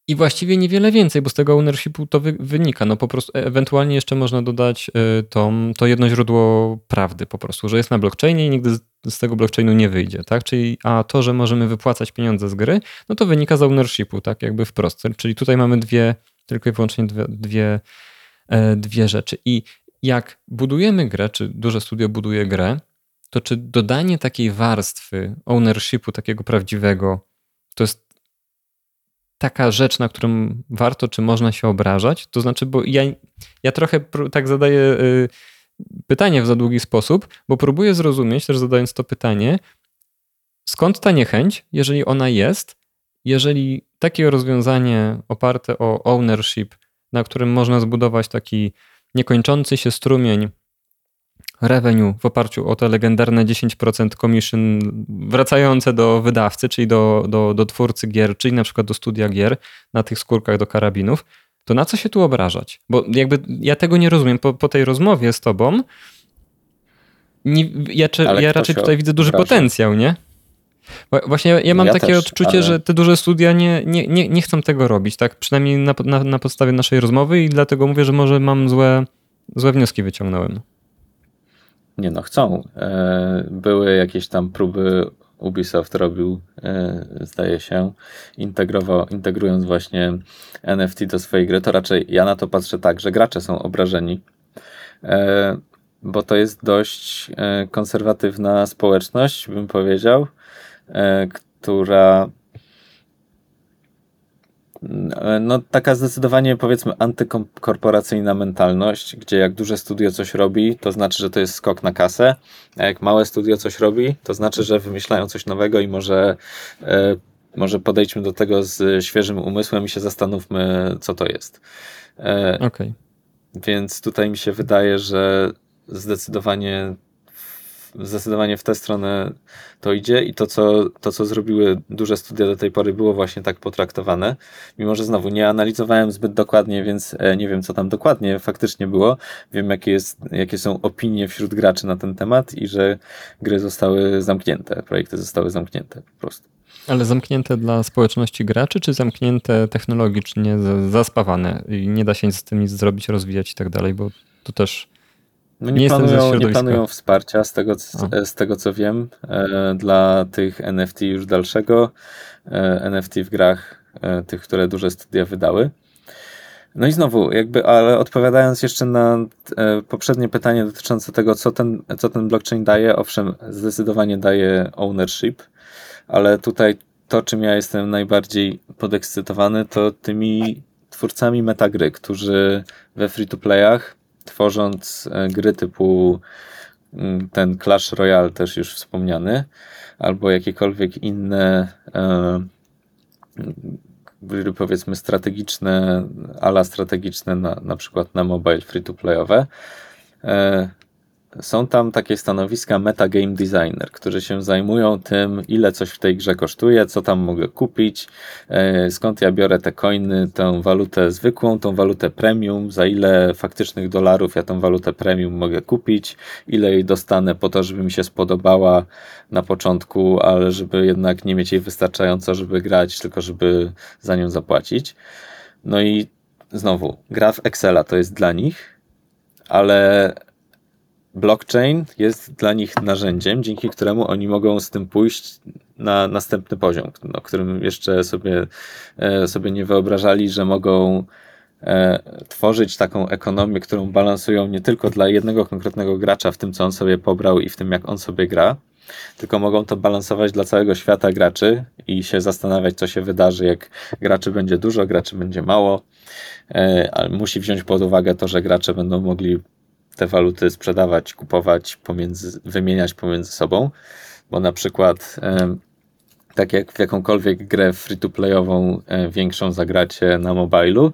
i właściwie niewiele więcej, bo z tego ownershipu to wy, wynika. No po prostu e, ewentualnie jeszcze można dodać y, to, jedno źródło prawdy po prostu, że jest na blockchainie i nigdy z, z, tego blockchainu nie wyjdzie, tak? Czyli a to, że możemy wypłacać pieniądze z gry, no to wynika z ownershipu, tak? Jakby wprost. Czyli tutaj mamy dwie, tylko i wyłącznie dwie, dwie, e, dwie rzeczy. I jak budujemy grę, czy duże studio buduje grę, to czy dodanie takiej warstwy ownershipu, takiego prawdziwego, to jest taka rzecz, na którą warto czy można się obrażać? To znaczy, bo ja, ja trochę tak zadaję y, pytanie w za długi sposób, bo próbuję zrozumieć, też zadając to pytanie, skąd ta niechęć, jeżeli ona jest, jeżeli takie rozwiązanie oparte o ownership, na którym można zbudować taki niekończący się strumień revenue w oparciu o te legendarne 10% commission wracające do wydawcy, czyli do, do, do twórcy gier, czyli na przykład do studia gier na tych skórkach do karabinów, to na co się tu obrażać? Bo jakby ja tego nie rozumiem. Po, po tej rozmowie z tobą nie, ja, ja raczej tutaj widzę duży obraża? potencjał, nie? Właśnie ja, ja mam ja takie też, odczucie, ale... że te duże studia nie, nie, nie, nie chcą tego robić, tak? Przynajmniej na, na, na podstawie naszej rozmowy i dlatego mówię, że może mam złe, złe wnioski wyciągnąłem. Nie no, chcą. E, były jakieś tam próby, Ubisoft robił, e, zdaje się, integrował, integrując właśnie NFT do swojej gry. To raczej ja na to patrzę tak, że gracze są obrażeni, e, bo to jest dość konserwatywna społeczność, bym powiedział, która no, taka zdecydowanie powiedzmy antykorporacyjna mentalność, gdzie jak duże studio coś robi, to znaczy, że to jest skok na kasę, a jak małe studio coś robi, to znaczy, że wymyślają coś nowego i może, e, może podejdźmy do tego z świeżym umysłem i się zastanówmy, co to jest. E, okay. Więc tutaj mi się wydaje, że zdecydowanie zdecydowanie w tę stronę to idzie i to co, to, co zrobiły duże studia do tej pory, było właśnie tak potraktowane. Mimo, że znowu nie analizowałem zbyt dokładnie, więc e, nie wiem, co tam dokładnie faktycznie było. Wiem, jakie, jest, jakie są opinie wśród graczy na ten temat i że gry zostały zamknięte, projekty zostały zamknięte po prostu. Ale zamknięte dla społeczności graczy, czy zamknięte technologicznie, zaspawane i nie da się z tym nic zrobić, rozwijać i tak dalej, bo to też no nie, nie, planują, nie planują wsparcia, z tego, z tego co wiem, e, dla tych NFT już dalszego, e, NFT w grach, e, tych, które duże studia wydały. No i znowu, jakby, ale odpowiadając jeszcze na poprzednie pytanie dotyczące tego, co ten, co ten blockchain daje, owszem, zdecydowanie daje ownership, ale tutaj to, czym ja jestem najbardziej podekscytowany, to tymi twórcami metagry, którzy we free-to-playach, tworząc e, gry typu mm, ten Clash Royale też już wspomniany, albo jakiekolwiek inne e, gry powiedzmy strategiczne, ala strategiczne na, na przykład na mobile free-to-playowe, e, są tam takie stanowiska metagame designer, którzy się zajmują tym, ile coś w tej grze kosztuje, co tam mogę kupić, e, skąd ja biorę te coiny, tę walutę zwykłą, tą walutę premium, za ile faktycznych dolarów ja tą walutę premium mogę kupić, ile jej dostanę po to, żeby mi się spodobała na początku, ale żeby jednak nie mieć jej wystarczająco, żeby grać, tylko żeby za nią zapłacić. No i znowu, gra w Excela to jest dla nich, ale blockchain jest dla nich narzędziem, dzięki któremu oni mogą z tym pójść na następny poziom, o którym jeszcze sobie, e, sobie nie wyobrażali, że mogą e, tworzyć taką ekonomię, którą balansują nie tylko dla jednego konkretnego gracza w tym, co on sobie pobrał i w tym, jak on sobie gra, tylko mogą to balansować dla całego świata graczy i się zastanawiać, co się wydarzy, jak graczy będzie dużo, graczy będzie mało, ale musi wziąć pod uwagę to, że gracze będą mogli te waluty sprzedawać, kupować, pomiędzy, wymieniać pomiędzy sobą, bo na przykład tak jak w jakąkolwiek grę free-to-playową e, większą zagracie na mobilu,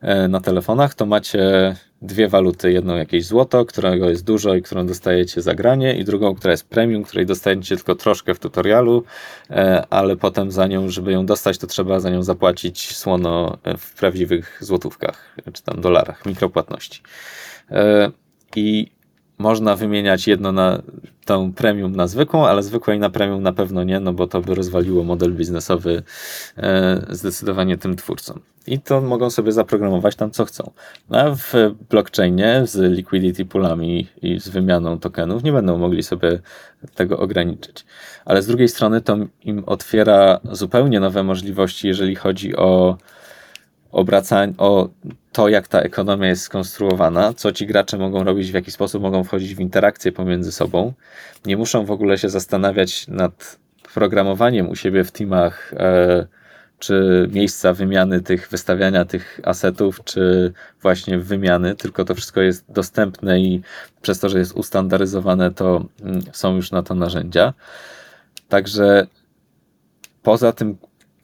e, na telefonach, to macie dwie waluty. Jedną jakieś złoto, którego jest dużo i którą dostajecie za granie i drugą, która jest premium, której dostajecie tylko troszkę w tutorialu, e, ale potem za nią, żeby ją dostać, to trzeba za nią zapłacić słono w prawdziwych złotówkach, czy tam dolarach, mikropłatności i można wymieniać jedno na tą premium na zwykłą, ale zwykłej na premium na pewno nie, no bo to by rozwaliło model biznesowy e, zdecydowanie tym twórcom. I to mogą sobie zaprogramować tam co chcą. A w blockchainie z liquidity poolami i z wymianą tokenów nie będą mogli sobie tego ograniczyć. Ale z drugiej strony to im otwiera zupełnie nowe możliwości, jeżeli chodzi o obracanie, o to, jak ta ekonomia jest skonstruowana, co ci gracze mogą robić, w jaki sposób mogą wchodzić w interakcje pomiędzy sobą. Nie muszą w ogóle się zastanawiać nad programowaniem u siebie w teamach, e, czy miejsca wymiany tych, wystawiania tych asetów, czy właśnie wymiany, tylko to wszystko jest dostępne i przez to, że jest ustandaryzowane, to mm, są już na to narzędzia. Także poza tym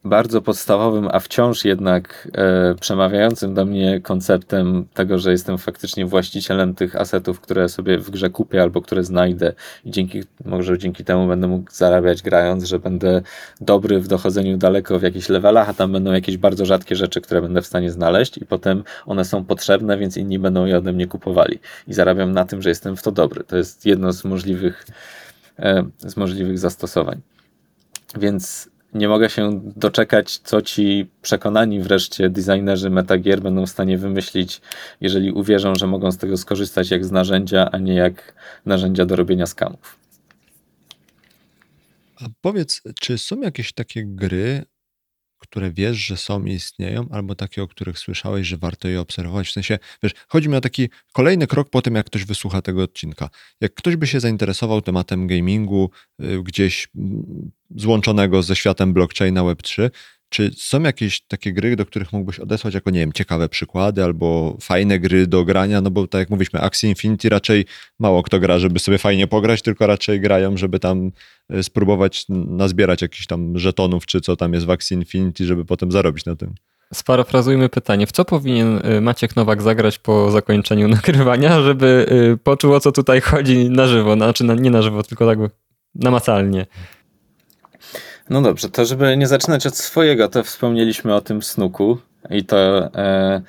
bardzo podstawowym, a wciąż jednak e, przemawiającym do mnie konceptem tego, że jestem faktycznie właścicielem tych asetów, które sobie w grze kupię albo które znajdę i dzięki, może dzięki temu będę mógł zarabiać grając, że będę dobry w dochodzeniu daleko w jakichś levelach, a tam będą jakieś bardzo rzadkie rzeczy, które będę w stanie znaleźć i potem one są potrzebne, więc inni będą je ode mnie kupowali i zarabiam na tym, że jestem w to dobry. To jest jedno z możliwych, e, z możliwych zastosowań. Więc nie mogę się doczekać, co ci przekonani wreszcie designerzy metagier będą w stanie wymyślić, jeżeli uwierzą, że mogą z tego skorzystać jak z narzędzia, a nie jak narzędzia do robienia skamów. A powiedz, czy są jakieś takie gry, które wiesz, że są i istnieją, albo takie, o których słyszałeś, że warto je obserwować. W sensie, wiesz, chodzi mi o taki kolejny krok po tym, jak ktoś wysłucha tego odcinka. Jak ktoś by się zainteresował tematem gamingu, y, gdzieś mm, złączonego ze światem blockchaina Web3, czy są jakieś takie gry, do których mógłbyś odesłać jako, nie wiem, ciekawe przykłady albo fajne gry do grania? No bo tak jak mówiliśmy, Axie Infinity raczej mało kto gra, żeby sobie fajnie pograć, tylko raczej grają, żeby tam e, spróbować nazbierać jakichś tam żetonów, czy co tam jest w Axie Infinity, żeby potem zarobić na tym. Sparafrazujmy pytanie. W co powinien e, Maciek Nowak zagrać po zakończeniu nagrywania, żeby e, poczuł o co tutaj chodzi na żywo? Znaczy nie na żywo, tylko tak namacalnie. No dobrze, to żeby nie zaczynać od swojego, to wspomnieliśmy o tym snuku i to e,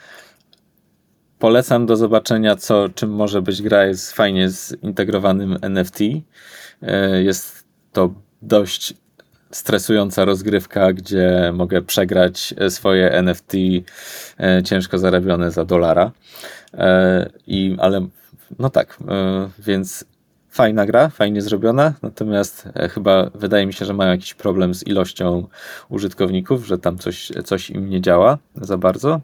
polecam do zobaczenia, co, czym może być gra. Jest fajnie zintegrowanym NFT. E, jest to dość stresująca rozgrywka, gdzie mogę przegrać swoje NFT e, ciężko zarabione za dolara. E, I, ale no tak, e, więc fajna gra, fajnie zrobiona, natomiast e, chyba wydaje mi się, że mają jakiś problem z ilością użytkowników, że tam coś, coś im nie działa za bardzo.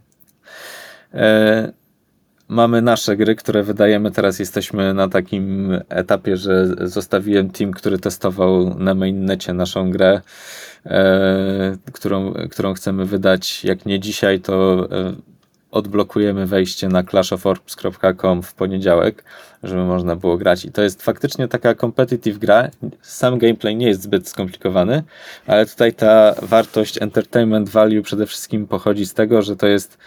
mamy nasze gry, które wydajemy. Teraz jesteśmy na takim etapie, że zostawiłem team, który testował na mainnecie naszą grę, e, którą, którą chcemy wydać. Jak nie dzisiaj, to e, odblokujemy wejście na clashoforbs.com w poniedziałek, żeby można było grać. I to jest faktycznie taka competitive gra. Sam gameplay nie jest zbyt skomplikowany, ale tutaj ta wartość entertainment value przede wszystkim pochodzi z tego, że to jest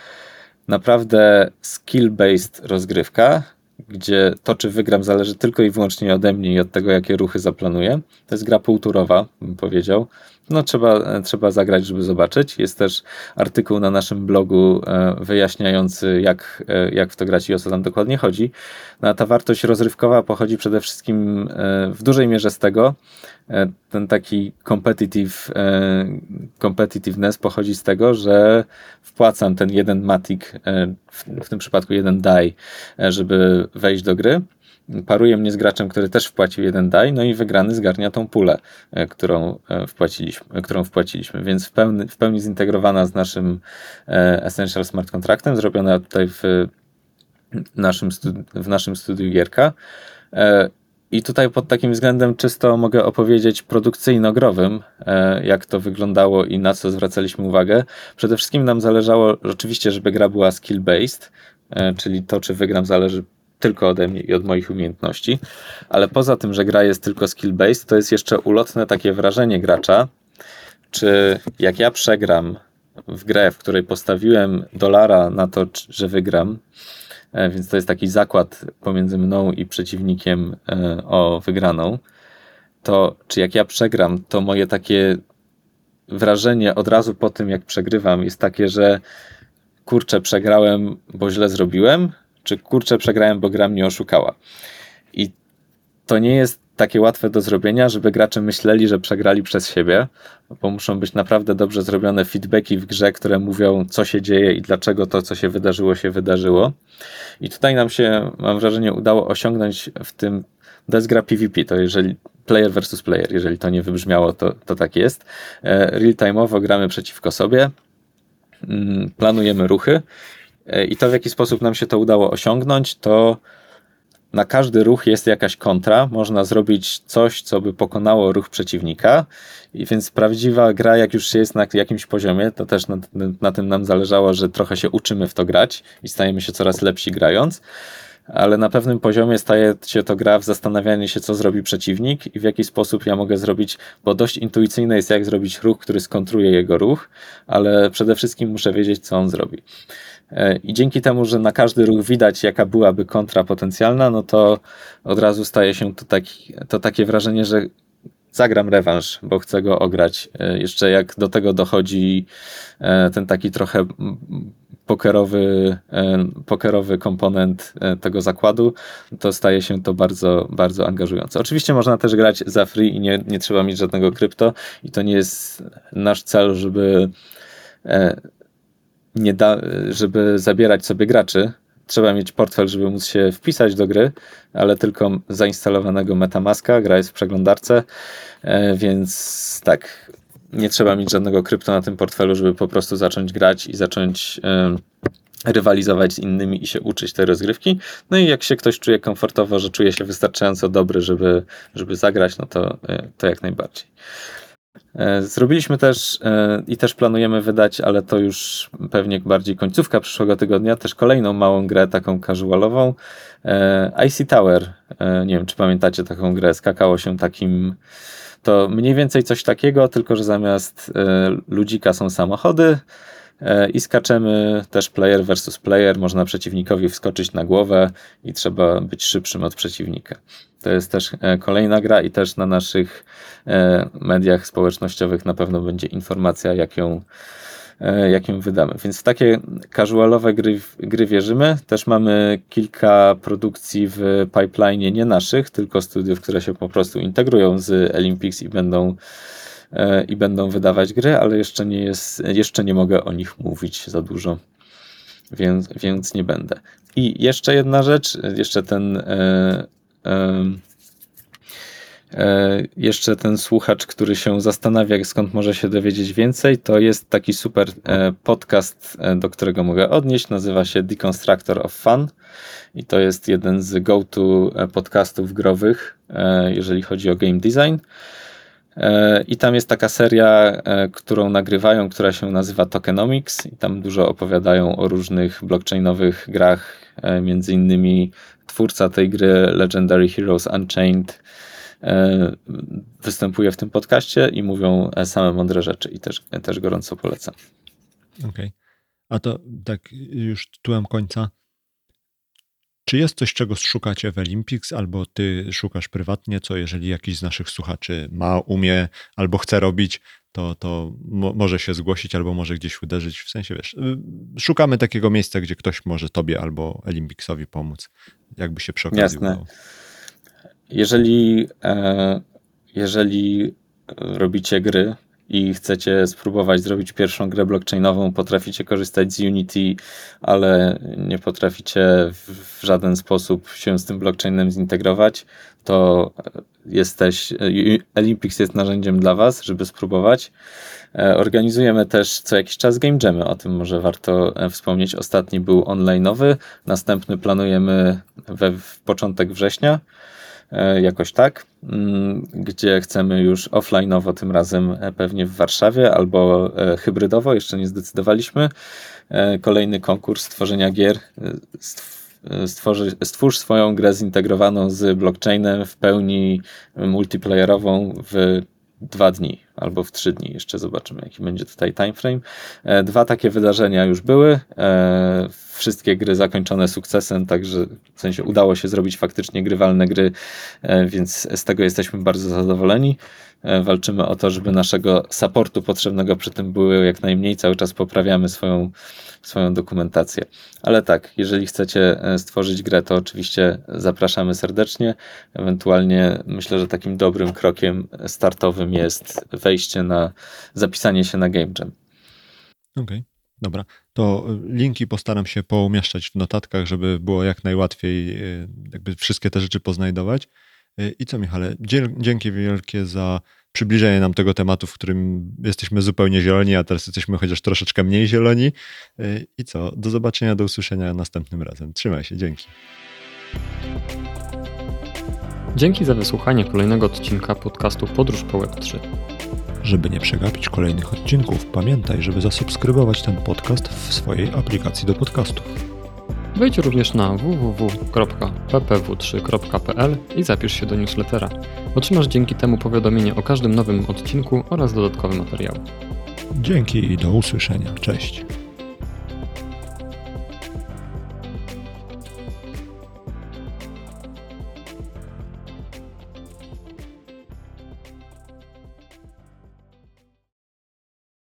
naprawdę skill-based rozgrywka, gdzie to, czy wygram, zależy tylko i wyłącznie ode mnie i od tego, jakie ruchy zaplanuję. To jest gra półturowa, bym powiedział. No, trzeba, trzeba zagrać, żeby zobaczyć. Jest też artykuł na naszym blogu e, wyjaśniający, jak, e, jak w to grać i o co tam dokładnie chodzi. No, a ta wartość rozrywkowa pochodzi przede wszystkim e, w dużej mierze z tego, ten taki competitive, competitiveness pochodzi z tego, że wpłacam ten jeden matic, w tym przypadku jeden die, żeby wejść do gry paruje mnie z graczem, który też wpłacił jeden daj, no i wygrany zgarnia tą pulę, e, którą e, wpłaciliśmy, którą wpłaciliśmy. Więc w pełni, w pełni zintegrowana z naszym e, Essential Smart Contractem, zrobiona tutaj w naszym, w naszym studiu Gierka. I tutaj pod takim względem czysto mogę opowiedzieć produkcyjno-growym, jak to wyglądało i na co zwracaliśmy uwagę. Przede wszystkim nam zależało rzeczywiście, żeby gra była skill-based, czyli to, czy wygram, zależy tylko ode mnie i od moich umiejętności, ale poza tym, że gra jest tylko skill-based, to jest jeszcze ulotne takie wrażenie gracza, czy jak ja przegram w grę, w której postawiłem dolara na to, że wygram, e, więc to jest taki zakład pomiędzy mną i przeciwnikiem e, o wygraną, to czy jak ja przegram, to moje takie wrażenie od razu po tym, jak przegrywam, jest takie, że kurczę, przegrałem, bo źle zrobiłem, czy kurczę przegrałem, bo gra mnie oszukała. I to nie jest takie łatwe do zrobienia, żeby gracze myśleli, że przegrali przez siebie, bo muszą być naprawdę dobrze zrobione feedbacki w grze, które mówią, co się dzieje i dlaczego to, co się wydarzyło, się wydarzyło. I tutaj nam się, mam wrażenie, udało osiągnąć w tym, to jest gra PvP, to jeżeli player versus player, jeżeli to nie wybrzmiało, to, to tak jest. E, real-time'owo gramy przeciwko sobie, mm, planujemy ruchy I to, w jaki sposób nam się to udało osiągnąć, to na każdy ruch jest jakaś kontra. Można zrobić coś, co by pokonało ruch przeciwnika. I więc prawdziwa gra, jak już jest na jakimś poziomie, to też na, na tym nam zależało, że trochę się uczymy w to grać i stajemy się coraz lepsi grając ale na pewnym poziomie staje się to gra w zastanawianie się, co zrobi przeciwnik i w jaki sposób ja mogę zrobić, bo dość intuicyjne jest, jak zrobić ruch, który skontruje jego ruch, ale przede wszystkim muszę wiedzieć, co on zrobi. E, I dzięki temu, że na każdy ruch widać, jaka byłaby kontra potencjalna, no to od razu staje się to, taki, to takie wrażenie, że zagram rewanż, bo chcę go ograć. E, jeszcze jak do tego dochodzi e, ten taki trochę pokerowy, pokerowy komponent tego zakładu, to staje się to bardzo, bardzo angażujące. Oczywiście można też grać za free i nie, nie trzeba mieć żadnego krypto i to nie jest nasz cel, żeby nie da, żeby zabierać sobie graczy, trzeba mieć portfel, żeby móc się wpisać do gry, ale tylko zainstalowanego Metamaska, gra jest w przeglądarce, e, więc tak, nie trzeba mieć żadnego krypto na tym portfelu, żeby po prostu zacząć grać i zacząć e, rywalizować z innymi i się uczyć tej rozgrywki. No i jak się ktoś czuje komfortowo, że czuje się wystarczająco dobry, żeby, żeby zagrać, no to, e, to jak najbardziej. E, zrobiliśmy też e, i też planujemy wydać, ale to już pewnie bardziej końcówka przyszłego tygodnia, też kolejną małą grę, taką casualową. E, IC Tower. Nie wiem, czy pamiętacie taką grę. Skakało się takim. To mniej więcej coś takiego, tylko że zamiast ludzika są samochody i skaczemy też player versus player. Można przeciwnikowi wskoczyć na głowę i trzeba być szybszym od przeciwnika. To jest też e, kolejna gra i też na naszych e, mediach społecznościowych na pewno będzie informacja, jak ją, e, jak ją wydamy. Więc w takie casualowe gry, gry wierzymy. Też mamy kilka produkcji w pipeline nie naszych, tylko studiów, które się po prostu integrują z Olympics i będą i będą wydawać gry, ale jeszcze nie jest, jeszcze nie mogę o nich mówić za dużo, więc, więc nie będę. I jeszcze jedna rzecz, jeszcze ten E, jeszcze ten słuchacz, który się zastanawia, skąd może się dowiedzieć więcej, to jest taki super e, podcast, e, do którego mogę odnieść. Nazywa się Deconstructor of Fun i to jest jeden z go-to podcastów growych, jeżeli chodzi o game design. I tam jest taka seria, którą nagrywają, która się nazywa Tokenomics, i tam dużo opowiadają o różnych blockchainowych grach, między innymi twórca tej gry Legendary Heroes Unchained E, występuje w tym podcaście i mówią same mądre rzeczy i też, też gorąco polecam. Okej. Okay. A to tak już tytułem końca. Czy jest coś, czego szukacie w Olympics, albo ty szukasz prywatnie, co jeżeli jakiś z naszych słuchaczy ma, umie albo chce robić, to, to mo może się zgłosić albo może gdzieś uderzyć. W sensie, wiesz, y, szukamy takiego miejsca, gdzie ktoś może tobie albo Olympicsowi pomóc, jakby się przy okazji Jasne. Udało. Jeżeli, e, jeżeli robicie gry i chcecie spróbować zrobić pierwszą grę blockchainową, potraficie korzystać z Unity, ale nie potraficie w żaden sposób się z tym blockchainem zintegrować, to jesteś, Olympics jest narzędziem dla Was, żeby spróbować. E, organizujemy też co jakiś czas game jamy, o tym może warto e, wspomnieć. Ostatni był online'owy, następny planujemy we w początek września. E, jakoś tak, mm, gdzie chcemy już offline'owo tym razem e, pewnie w Warszawie albo e, hybrydowo, jeszcze nie zdecydowaliśmy. Kolejny konkurs tworzenia gier. Stworzy, stwórz swoją grę zintegrowaną z blockchainem w pełni multiplayerową w dwa dni albo w trzy dni. Jeszcze zobaczymy, jaki będzie tutaj timeframe. E, dwa takie wydarzenia już były. E, wszystkie gry zakończone sukcesem, także w sensie udało się zrobić faktycznie grywalne gry, e, więc z tego jesteśmy bardzo zadowoleni. Walczymy o to, żeby naszego supportu potrzebnego przy tym było jak najmniej. Cały czas poprawiamy swoją swoją dokumentację. Ale tak, jeżeli chcecie e, stworzyć grę, to oczywiście zapraszamy serdecznie. Ewentualnie myślę, że takim dobrym krokiem startowym jest wejście na, zapisanie się na Game Jam. Okej. Okay. Dobra, to linki postaram się poumieszczać w notatkach, żeby było jak najłatwiej e, jakby wszystkie te rzeczy poznajdować. E, I co, Michale, dzięki wielkie za przybliżenie nam tego tematu, w którym jesteśmy zupełnie zieloni, a teraz jesteśmy chociaż troszeczkę mniej zieloni. Y, I co? Do zobaczenia, do usłyszenia następnym razem. Trzymaj się, dzięki. Dzięki za wysłuchanie kolejnego odcinka podcastu Podróż po Web3. Żeby nie przegapić kolejnych odcinków, pamiętaj, żeby zasubskrybować ten podcast w swojej aplikacji do podcastów. Wejdź również na www.ppw3.pl i zapisz się do newslettera. Otrzymasz dzięki temu powiadomienie o każdym nowym odcinku oraz dodatkowe materiały. Dzięki i do usłyszenia. Cześć.